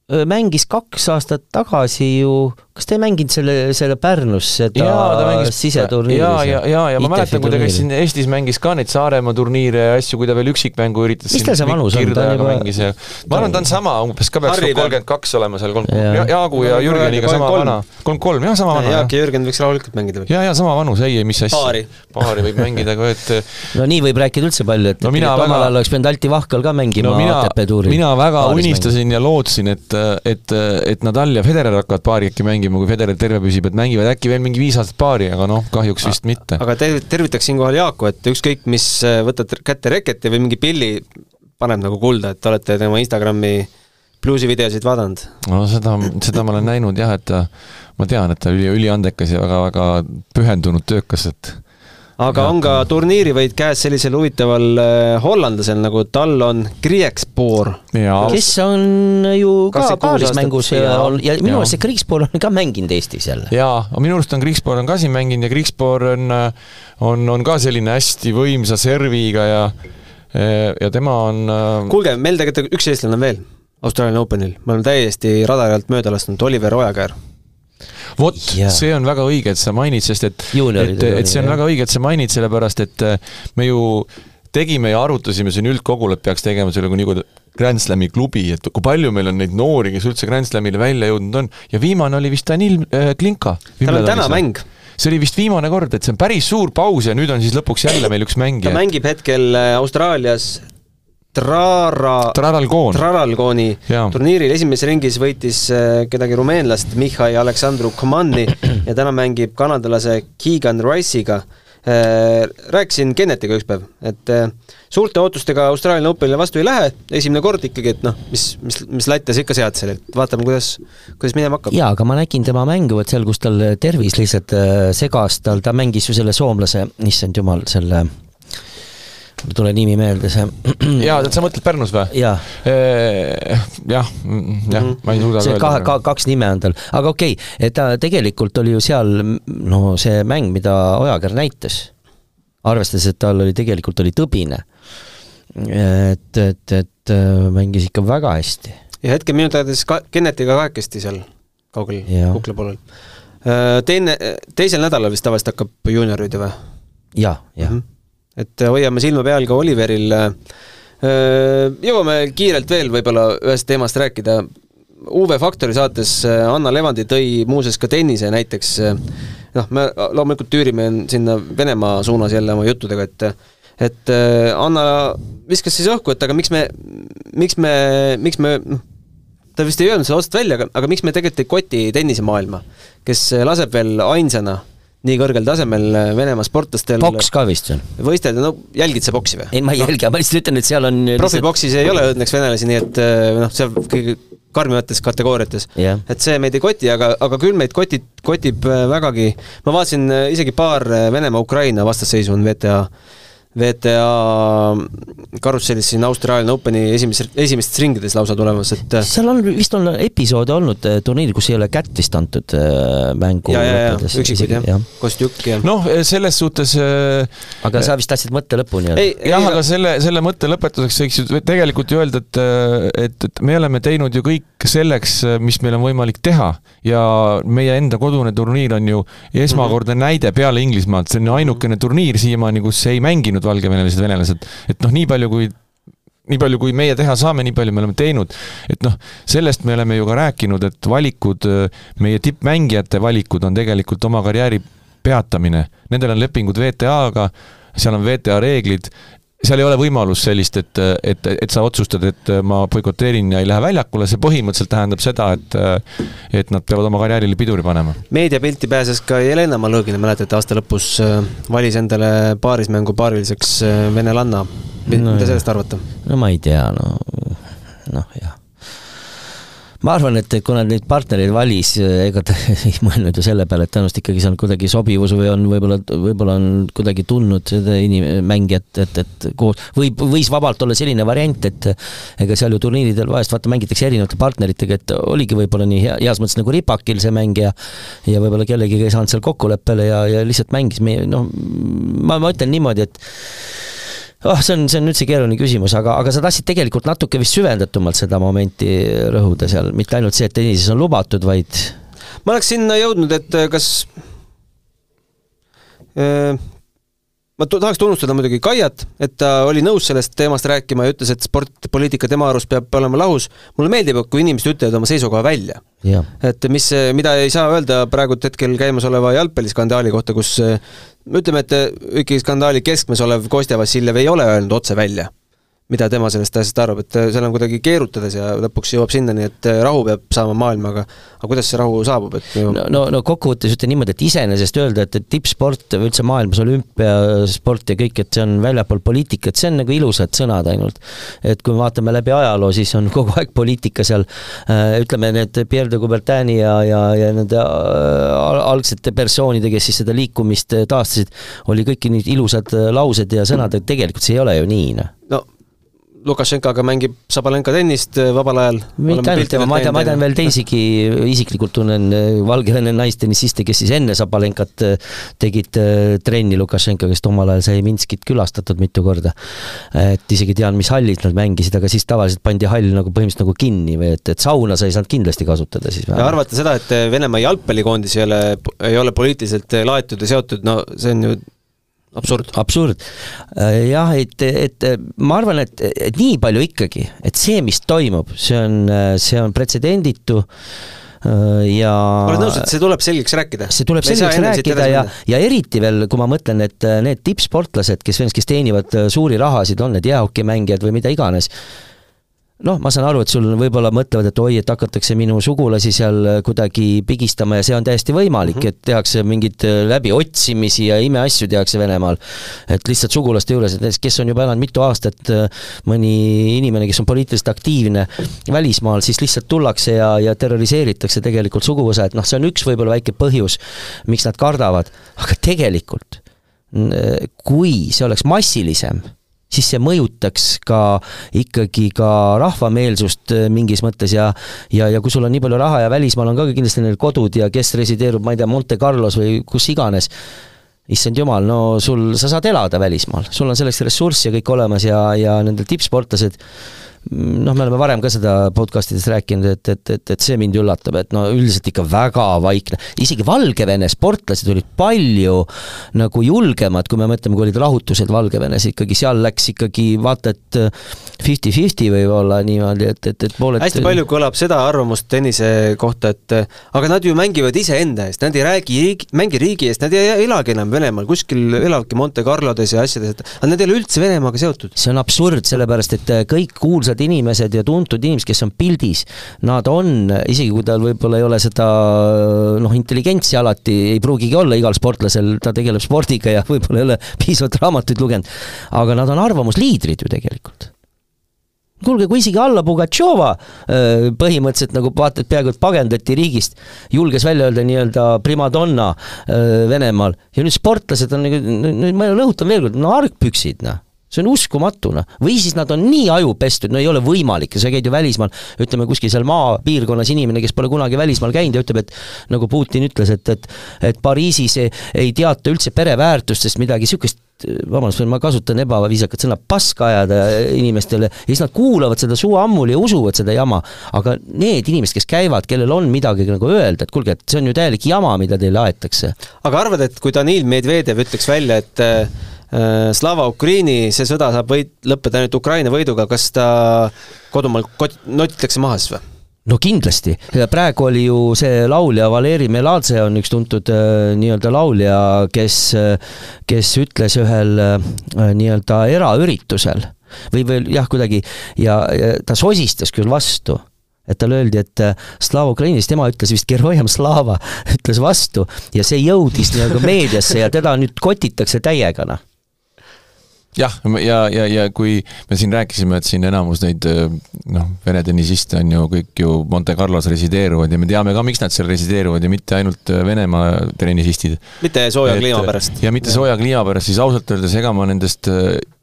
mängis kaks aastat tagasi ju, kas ta ei mänginud selle, selle Pärnus seda siseturniiri? ja, ja, ja, ja ma mäletan, kui ta käis siin Eestis, mängis ka neid Saaremaa turniire ja asju, kui ta veel üksikmängu üritas mis tal see vanus on, ta on juba mängis ja ma arvan, ta on sama, umbes ka peaks kolmkümmend kaks olema seal, kolmkümmend, Jaagu ja Jürgeniga sama vana. kolmkümmend kolm, jah, sama vana. Jaak ja Jürgen võiks rahulikult mängida veel. ja, ja sama vanus, ei, ei mis asja. paari. paari võib mängida ka, et no nii võib rääkida üldse palju, et, et omal ajal oleks pidanud Alti Vahkal ka mängima ATP tuuril. mina väga unistasin ja lootsin, et, et et Nadal ja Federer hakkavad paari äkki mängima, kui Federer terve püsib, et mängivad äkki veel mingi viis aastat paari, aga noh, kahjuks vist mitte. aga ter-, tervitaks siinkohal Jaaku, et ükskõik, mis äh, võtad kätte reketi või mingi pilli, paneb nagu kulda, et olete tema Instagrami bluusivideosid vaadanud? no seda, seda ma olen näinud jah, et ta, ma tean, et ta üli, üliandekas ja väga-väga pühendunud töökas, et aga ja, on ka turniirivõit käes sellisel huvitaval äh, hollandlasel nagu Tallon Griekspoor. kes on ju ka paarismängus ja, ja minu arust see Griekspoor on ka mänginud Eestis jälle. jaa, minu arust on Griekspoor on ka siin mänginud ja Griekspoor on, äh, on, on ka selline hästi võimsa serviga ja äh, ja tema on kuulge, meil tegelikult üks eestlane on veel Austraalia Openil, me oleme täiesti radari alt mööda lasknud, Oliver Ojakäär vot see on väga õige, et sa mainid, sest et, et, et see on väga õige, et sa mainid, sellepärast et äh, me ju tegime ja arutasime siin üldkogul, et peaks tegema selle nii-öelda Grand Slami klubi, et kui palju meil on neid noori, kes üldse Grand Slamile välja jõudnud on. Ja viimane oli vist Danil äh, Klinka. tal on täna mäng. See oli vist viimane kord, et see on päris suur paus ja nüüd on siis lõpuks jälle meil üks mängija. ta mängib hetkel äh, Austraalias Trara, Traralgoon. Traralgooni turniiril esimeses ringis võitis äh, kedagi rumeenlast, Mihhail Aleksandru Komani ja täna mängib kanadalase Keegan Rice'iga. Äh, rääkisin Kennetiga üks päev, et äh, suurte ootustega Austraalia Openile vastu ei lähe, esimene kord ikkagi, et noh, mis, mis, mis latte sa ikka sead seal, et vaatame, kuidas, kuidas minema hakkab. jaa, aga ma nägin tema mängu, et seal, kus tal tervis lihtsalt segas, tal, ta mängis ju selle soomlase, issand jumal, selle mul ei tule nimi meelde, see [clears throat] jaa, sa mõtled Pärnus või? jah. jah, jah, mhm. ma ei suuda see ka öelda. Ka, kaks nime on tal, aga okei okay,, et ta tegelikult oli ju seal no see mäng, mida Ojakäär näitas, arvestades, et tal oli tegelikult oli tõbine, et, et, et äh, mängis ikka väga hästi. ja hetkel minu teada siis ka Kennetiga kahekesti seal kaugel kukla poolel. Äh, teine, teisel nädalal vist tavaliselt hakkab juuniorid ju või? jah, jah mm. -hmm et hoiame silma peal ka Oliveril. jõuame kiirelt veel võib-olla ühest teemast rääkida. UV Faktori saates Anna Levandi tõi muuseas ka tennise näiteks, noh, me loomulikult tüürime sinna Venemaa suunas jälle oma juttudega, et et Anna viskas siis õhku, et aga miks me, miks me, miks me, noh, ta vist ei öelnud seda otseselt välja, aga, aga miks me tegelikult ei koti tennisemaailma, kes laseb veel ainsana nii kõrgel tasemel äh, Venemaa sportlastel boks ka vist on? võistelda, no jälgid sa boksi või? ei, ma ei jälgi, ma lihtsalt ütlen, et seal on profiboksis lihtsalt... ei ole õnneks venelasi, nii et äh, noh, seal kõige karmimates kategooriates jah, et see meid ei koti, aga, aga küll meid kotib, kotib äh, vägagi, ma vaatasin isegi paar Venemaa-Ukraina vastasseisu on VTA, VTA karussellis siin Austraalia Openi esimeses, esimestes ringides lausa tulemas, et äh, seal on vist on episoode olnud äh, turniiril, kus ei ole kätt vist antud äh, mängu ja, ja, ja isegi, jah, Kostjuk ja noh, selles suhtes aga sa vist tahtsid mõtte lõpuni öelda? ei, jah, aga selle, selle mõtte lõpetuseks võiks ju tegelikult ju öelda, et et, et me oleme teinud ju kõik selleks, mis meil on võimalik teha ja meie enda kodune turniir on ju esmakordne mm -hmm. näide peale Inglismaalt, see on ainukene turniir siiamaani, kus ei mänginud valgevenelased, venelased, et noh, nii palju kui nii palju, kui meie teha saame, nii palju me oleme teinud. et noh, sellest me oleme ju ka rääkinud, et valikud, meie tippmängijate valikud on tegelikult oma karjääri peatamine. Nendel on lepingud VTA-ga, seal on VTA reeglid, seal ei ole võimalust sellist, et, et, et sa otsustad, et ma boikoteerin ja ei lähe väljakule, see põhimõtteliselt tähendab seda, et et nad peavad oma karjäärile piduri panema. meediapilti pääses ka Jelena Malõgina, mäletate, aasta lõpus valis endale paarismängu paariliseks venelanna. mida No jah. sellest arvate? no ma ei tea, no noh, jah ma arvan, et kuna neid partnereid valis, ega ta [laughs] ei mõelnud ju selle peale, et tõenäoliselt ikkagi see on kuidagi sobivus või on võib-olla, võib-olla on kuidagi tundnud seda inim-, mängijat, et, et koos, võib, võis vabalt olla selline variant, et ega seal ju turniiridel vahest vaata mängitakse erinevate partneritega, et oligi võib-olla nii hea, heas mõttes nagu ripakil see mängija ja võib-olla kellegiga ei saanud seal kokkuleppele ja, ja lihtsalt mängis meie, noh, ma, ma ütlen niimoodi, et oh, see on, see on üldse keeruline küsimus, aga, aga sa tahtsid tegelikult natuke vist süvendatumalt seda momenti rõhuda seal, mitte ainult see, et tennises on lubatud, vaid ma oleks sinna jõudnud, et äh, kas äh, ma tahaks tunnustada muidugi Kaiat, et ta oli nõus sellest teemast rääkima ja ütles, et sport, poliitika tema arust peab olema lahus. mulle meeldib, kui inimesed ütlevad oma seisukoha välja. et mis, mida ei saa öelda praegult hetkel käimasoleva jalgpalliskandaali kohta, kus äh, ütleme, et äh, ikkagi skandaali keskmes olev Kostja Vassiljev ei ole öelnud otse välja, mida tema sellest asjast arvab, et äh, seal on kuidagi keerutades ja lõpuks jõuab sinnani, et äh, rahu peab saama maailmaga, aga kuidas see rahu saabub, et ju... no, no, no kokkuvõttes ütlen niimoodi, et iseenesest öelda, et, et tippsport või üldse maailmas olümpiasport ja kõik, et see on väljapool poliitikat, see on nagu ilusad sõnad ainult. et kui me vaatame läbi ajaloo, siis on kogu aeg poliitika seal äh,, ütleme need Pierre de Coubertini ja, ja, ja nende algsete persoonide, kes siis seda liikumist taastasid, oli kõik nii ilusad laused ja sõnad, et tegelikult see ei ole ju nii, noh no Lukašenkaga mängib Sabalenka tennist äh, vabal ajal. mitte ainult tema, ma tean, ma tean veel teisigi, isiklikult tunnen äh, Valgevene naistennissiste, kes siis enne Sabalenkat äh, tegid äh, trenni Lukašenkaga, sest omal ajal sai Minskit külastatud mitu korda. et isegi tean, mis hallis nad mängisid, aga siis tavaliselt pandi hall nagu põhimõtteliselt nagu kinni või et, et sauna sa ei saanud kindlasti kasutada siis. ja arvata seda, et Venemaa jalgpallikoondis ei ole, ei ole poliitiliselt laetud ja seotud, no see on ju absurd. absurd. jah, et, et ma arvan, et, et nii palju ikkagi, et see, mis toimub, see on, see on pretsedenditu ja oled nõus, et see tuleb selgeks rääkida? see tuleb selgeks rääkida ja, ja eriti veel, kui ma mõtlen, et need tippsportlased, kes, kes teenivad suuri rahasid, on need jäähokimängijad või mida iganes, noh, ma saan aru, et sul võib-olla mõtlevad, et oi, et hakatakse minu sugulasi seal kuidagi pigistama ja see on täiesti võimalik mm, -hmm. et tehakse mingeid läbiotsimisi ja imeasju tehakse Venemaal. et lihtsalt sugulaste juures, et näiteks kes on juba elanud mitu aastat, mõni inimene, kes on poliitiliselt aktiivne välismaal, siis lihtsalt tullakse ja, ja terroriseeritakse tegelikult suguvõsa, et noh, see on üks võib-olla väike põhjus, miks nad kardavad, aga tegelikult kui see oleks massilisem siis see mõjutaks ka ikkagi ka rahvameelsust mingis mõttes ja ja, ja kui sul on nii palju raha ja välismaal on ka kindlasti neil kodud ja kes resideerub, ma ei tea, Monte Carlos või kus iganes, issand jumal, no sul, sa saad elada välismaal, sul on selleks ressurss ja kõik olemas ja, ja nendel tippsportlased noh, me oleme varem ka seda podcastides rääkinud, et, et, et, et see mind üllatab, et no üldiselt ikka väga vaikne, isegi Valgevene sportlased olid palju nagu julgemad, kui me mõtleme, kui olid rahutused Valgevenes ikkagi, seal läks ikkagi vaata et fifty-fifty võib-olla niimoodi, et, et, et pooled hästi palju kõlab seda arvamust tennise kohta, et aga nad ju mängivad iseenda eest, nad ei räägi riigi, mängi riigi eest, nad ei elagi enam Venemaal, kuskil elavadki Monte Carlodes ja asjades, et nad ei ole üldse Venemaaga seotud. see on absurd, sellepärast et kõik kuulsad inimesed ja tuntud inimesed, kes on pildis, nad on, isegi kui tal võib-olla ei ole seda noh, intelligentsi alati ei pruugigi olla igal sportlasel, ta tegeleb spordiga ja [laughs] võib-olla ei ole piisavalt raamatuid lugenud, aga nad on arvamusliidrid ju tegelikult. Kuulge, kui isegi Alla Pugatšova äh, põhimõtteliselt nagu vaata, et peaaegu et pagendati riigist, julges välja öelda nii-öelda primadonna äh, Venemaal ja nüüd sportlased on nagu, ma rõhutan veel kord, no argpüksid, noh see on uskumatu, noh. või siis nad on nii ajupestud, no ei ole võimalik ja sa käid ju välismaal, ütleme kuskil seal maapiirkonnas inimene, kes pole kunagi välismaal käinud ja ütleb, et nagu Putin ütles, et, et et Pariisis ei, ei teata üldse pereväärtustest midagi niisugust, vabandust, ma kasutan ebaviisakat sõna, paska ajada inimestele ja siis nad kuulavad seda suu ammuli ja usuvad seda jama. aga need inimesed, kes käivad, kellel on midagi nagu öelda, et kuulge, et see on ju täielik jama, mida teile aetakse. aga arvad, et kui Danil Medvedev ütleks välja, et Äh, Slava Ukraini, see sõda saab võit, lõppeda ainult Ukraina võiduga, kas ta kodumaal kot-, notitakse maha siis või? no kindlasti, praegu oli ju see laulja Valeri Meladze on üks tuntud äh, nii-öelda laulja, kes, kes ütles ühel äh, nii-öelda eraüritusel või, või jah, kuidagi ja, ja ta sosistas küll vastu. Et talle öeldi, et Slava Ukrainis, tema ütles vist Gerojam Slava, [laughs] ütles vastu ja see jõudis nii-öelda meediasse ja teda nüüd kotitakse täiega, noh jah, ja, ja, ja kui me siin rääkisime, et siin enamus neid noh, Vene tennisiste on ju kõik ju Monte Carlos resideeruvad ja me teame ka, miks nad seal resideeruvad ja mitte ainult Venemaa tennisistid. mitte sooja kliima pärast. ja mitte sooja kliima pärast, siis ausalt öeldes ega ma nendest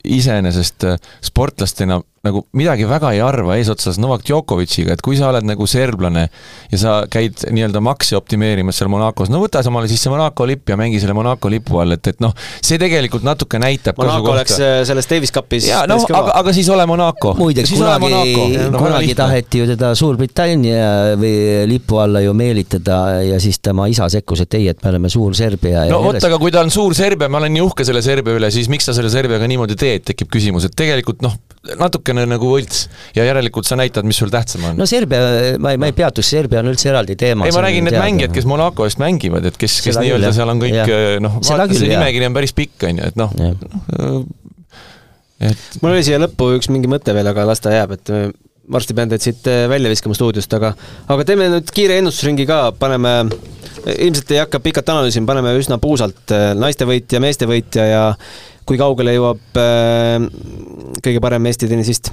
iseenesest sportlastena nagu midagi väga ei arva eesotsas Novak Djokovic'iga, et kui sa oled nagu serblane ja sa käid nii-öelda makse optimeerimas seal Monacos, no võta omale siis see Monaco lipp ja mängi selle Monaco lipu all, et, et noh, see tegelikult natuke näitab Monaco oleks äh, selles Davis Cupis jaa, noh, aga, aga siis ole Monaco. muideks, kunagi, no, kunagi taheti ju teda Suurbritannia või lipu alla ju meelitada ja siis tema isa sekkus, et ei, et me oleme suur Serbia. no vot, aga kui ta on suur Serbia, ma olen nii uhke selle Serbia üle, siis miks ta selle Serbiaga niimoodi teeb, tekib küsimus, et tegelikult noh, natukene nagu võlts. Ja järelikult sa näitad, mis sul tähtsam on. no Serbia, ma ei, ma ei peatuks, Serbia on üldse eraldi teema. ei, ma räägin, need mängijad, kes Monaco eest mängivad, et kes, kes nii-öelda seal on kõik noh, vaata see nimekiri on päris pikk, on ju, et noh, et mul oli siia lõppu üks mingi mõte veel, aga las ta jääb, et äh, varsti pean teid siit välja viskama stuudiost, aga aga teeme nüüd kiire ennustusringi ka, paneme, ilmselt ei hakka pikalt analüüsima, paneme üsna puusalt äh, naiste võitja, meeste võitja ja kui kaugele jõuab äh, kõige parem Eesti tennisist?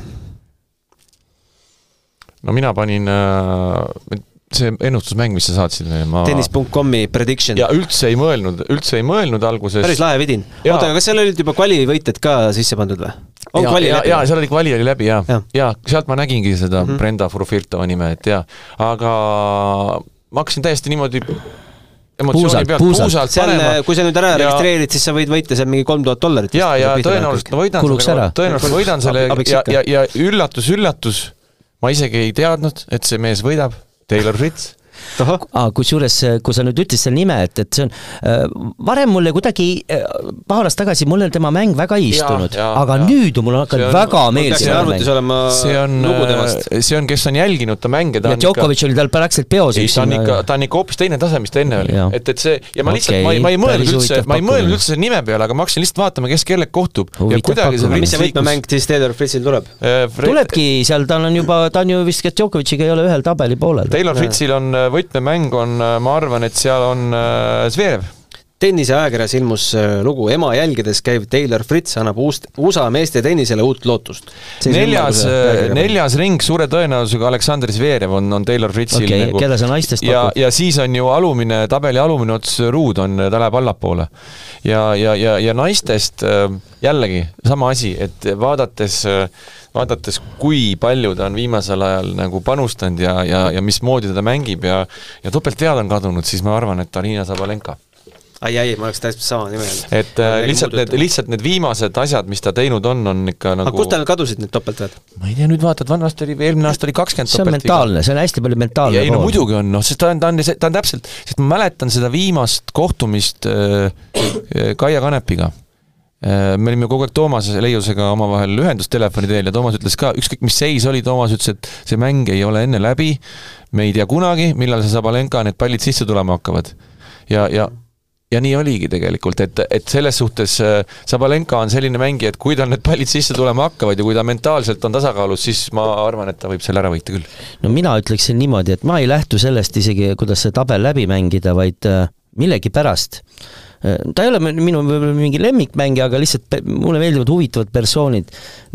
no mina panin äh, see ennustusmäng, mis sa saatsid ma tennis.com'i prediction. ja üldse ei mõelnud, üldse ei mõelnud alguses. päris lahe vidin. oota, aga kas seal olid juba kvalivõited ka sisse pandud või? on ja, kvali ja, läbi? jaa, seal oli kvali oli läbi jaa ja. ja sealt ma nägingi seda mm -hmm. Brenda Furufirtova nime, et jaa, aga ma hakkasin täiesti niimoodi emotsiooni pealt puusalt. panema. kui sa nüüd ära ja... registreerid, siis sa võid võita seal mingi kolm tuhat dollarit. ja, ja tõenäoliselt ma võidan selle, tõenäoliselt võidan selle ja, ja, ja üllatus, üllatus, ma isegi ei teadnud, et see mees võidab, Taylor Fritz ah,. kusjuures, kui sa nüüd ütlesid selle nime, et, et see on äh,, varem mulle kuidagi äh, paar aastat tagasi mulle tema mäng väga ei istunud, aga ja. nüüd on mulle hakanud väga meeldima. see on, äh, see on, kes on jälginud ta mänge, ta ja Djokovic oli tal praktiliselt peos. ei, ta on ikka, ta on ikka hoopis teine tase, mis ta enne oli. et, et see, ja ma lihtsalt okay,, ma ei, ma ei mõelnud üldse, ma ei mõelnud üldse selle nime peale, aga ma hakkasin lihtsalt vaatama, kes kellega kohtub. mis see võtmemäng siis Taylor Fritzil tuleb? Äh, tulebki seal, tal on juba, ta on ju vist, Djokovic'iga ei ole ühel tabeli poolel. Taylor Fritzil on võtmemäng on, ma arvan, et seal on äh, Zverev tenniseajakirjas ilmus äh, lugu Ema jälgedes käiv Taylor Fritz annab uust, USA meeste tennisele uut lootust. neljas, äh, neljas ring suure tõenäosusega Aleksandr Zverev on, on Taylor Fritzil okay, nagu keda sa naistest ja, ja siis on ju alumine, tabeli alumine ots ruud on, ta läheb allapoole. ja, ja, ja, ja naistest jällegi sama asi, et vaadates vaadates, kui palju ta on viimasel ajal nagu panustanud ja, ja, ja mismoodi ta mängib ja ja topeltvead on kadunud, siis ma arvan, et Arina Sabalenka ai, ai, ma oleks täpselt sama nime öelnud. et äh, lihtsalt need, lihtsalt need viimased asjad, mis ta teinud on, on ikka nagu aga kust tal kadusid need topeltvead? ma ei tea, nüüd vaatad, vanasti oli, eelmine aasta oli kakskümmend see on mentaalne, see on hästi palju mentaalne ei no muidugi on, noh, sest ta on, ta on, ta on täpselt, sest ma mäletan seda viimast kohtumist äh, äh Kaia Kanepiga Äh, me olime kogu aeg Toomase Leiusega omavahel ühendust telefoni teel ja Toomas ütles ka, ükskõik mis seis oli, Toomas ütles, et see mäng ei ole enne läbi, me ei tea kunagi, millal see Sabalenka need pallid sisse tulema hakkavad. ja, ja ja nii oligi tegelikult, et, et selles suhtes äh, Sabalenka on selline mängija, et kui tal need pallid sisse tulema hakkavad ja kui ta mentaalselt on tasakaalus, siis ma arvan, et ta võib selle ära võita küll. no mina ütleksin niimoodi, et ma ei lähtu sellest isegi, kuidas see tabel läbi mängida, vaid äh, millegipärast ta ei ole minu võib-olla mingi lemmikmängija, aga lihtsalt mulle meeldivad huvitavad persoonid.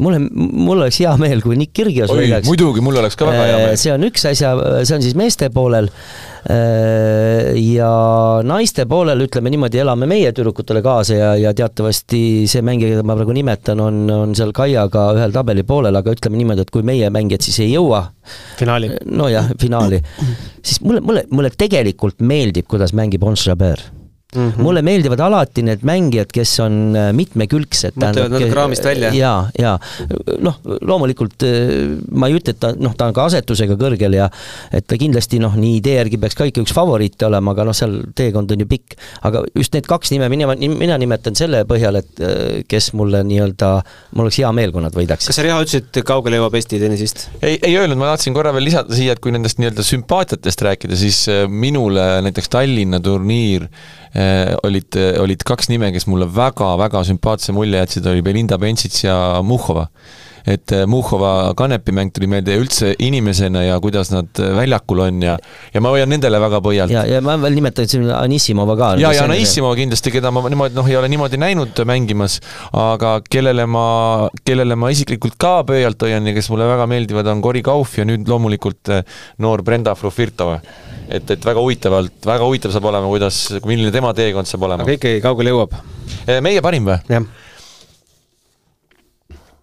mulle, mul oleks hea meel, kui Nick Kyrgios oi, võidaks. muidugi, mul oleks ka väga hea meel. see on üks asja, see on siis meeste poolel. ja naiste poolel ütleme niimoodi, elame meie tüdrukutele kaasa ja, ja teatavasti see mängija, keda ma praegu nimetan, on, on seal Kaiaga ühel tabeli poolel, aga ütleme niimoodi, et kui meie mängijad siis ei jõua finaali. nojah, finaali, siis mulle, mulle, mulle tegelikult meeldib, kuidas mängib Ons Jabeur Mm -hmm. mulle meeldivad alati need mängijad, kes on äh, mitmekülgsed. mõtlevad natuke raamist välja. ja, ja noh, loomulikult äh, ma ei ütle, et ta noh, ta on ka asetusega kõrgel ja et ta kindlasti noh, nii idee järgi peaks ka ikka üks favoriite olema, aga noh, seal teekond on ju pikk. aga just need kaks nime, mina, mina nimetan selle põhjal, et äh, kes mulle nii-öelda, mul oleks hea meel, kui nad võidaks. kas sa, Riho, ütlesid, kaugele jõuab Eesti tennisist? ei, ei öelnud, ma tahtsin korra veel lisada siia, et kui nendest nii-öelda sümpaatiatest rääkida, siis minule näiteks Tallinna turniir olid, olid kaks nime, kes mulle väga-väga sümpaatse mulje jätsid, oli Belinda Bencic ja Muhhova et äh, Muhhova kanepimäng tuli meelde üldse inimesena ja kuidas nad äh, väljakul on ja ja ma hoian nendele väga põhjalt. ja, ja ma veel nimetan siin Anissimova ka. ja, ja Anissimova kindlasti, keda ma niimoodi noh, ei ole niimoodi näinud mängimas, aga kellele ma, kellele ma isiklikult ka pöialt hoian ja kes mulle väga meeldivad, on Cory Kauf ja nüüd loomulikult noor Brenda Frufirtova et, et väga huvitavalt, väga huvitav saab olema, kuidas, milline tema teekond saab olema. aga ikkagi, kaugele jõuab? Eh, meie parim või? jah.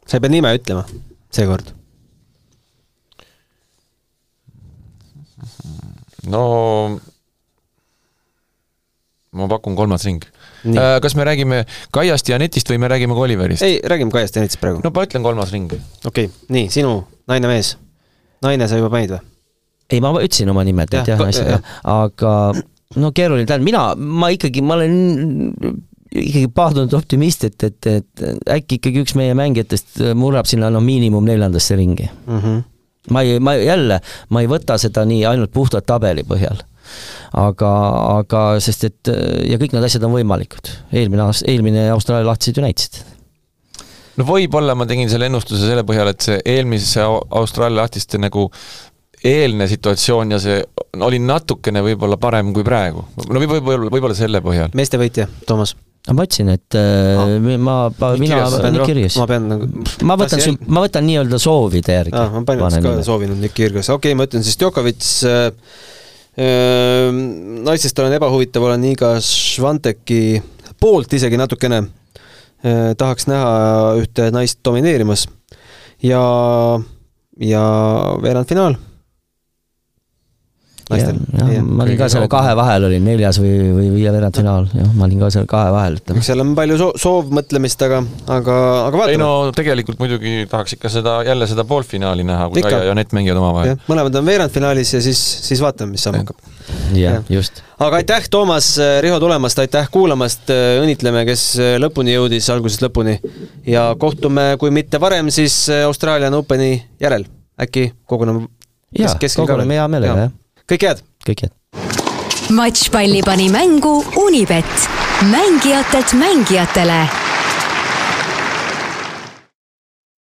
sa ei pea nime ütlema seekord. no ma pakun kolmas ring. Äh, kas me räägime Kaiast ja Anetist või me räägime ka Oliverist? ei, räägime Kaiast ja Anetist praegu. no ma ütlen kolmas ring. okei okay., nii, sinu naine-mees. naine sa juba panid või? Ei, ma ütlesin oma nimed, et jah, jah, aga no keeruline, tähendab mina, ma ikkagi, ma olen ikkagi paadunud optimist, et, et, et äkki ikkagi üks meie mängijatest murrab sinna no miinimum neljandasse ringi mm. -hmm. ma ei, ma jälle, ma ei võta seda nii ainult puhtalt tabeli põhjal. aga, aga sest et ja kõik need asjad on võimalikud. eelmine aasta, eelmine Austraalia lahtised ju näitasid no võib-olla ma tegin selle ennustuse selle põhjal, et see eelmise Austraalia lahtiste nagu eelne situatsioon ja see oli natukene võib-olla parem kui praegu. no võib-olla, võib-olla selle põhjal. meeste võitja, Toomas? ma ütlesin, et ah. ma, mina, Nick Kyrgios. ma pean nagu ma võtan, ma võtan nii-öelda soovide järgi ah,. ma panin ka soovinud Nick Kyrgios, okei okay,, ma ütlen siis Djokovic äh, äh, naistest olen ebahuvitav, olen Iga Švanteki poolt isegi natukene äh,. tahaks näha ühte naist domineerimas ja, ja veerandfinaal naistel. jah, ma olin ka selle kahe vahel, olin neljas või, või viie veerandfinaal, jah, ma olin ka seal kahe vahel, ütleme. seal on palju soo-, soovmõtlemist, aga, aga, aga vaatame. ei no tegelikult muidugi tahaks ikka seda, jälle seda poolfinaali näha, kui Kaia ja Anett mängivad omavahel. mõlemad on veerandfinaalis ja siis, siis vaatame, mis saama hakkab. jah, just. aga aitäh, Toomas, Riho tulemast, aitäh kuulamast, õnnitleme, kes lõpuni jõudis, algusest lõpuni. ja kohtume, kui mitte varem, siis Austraalian Openi järel. äkki koguneme jaa, koguneme hea meelega, jah kõike head! kõike head! matšpalli pani mängu Unibet, mängijatelt mängijatele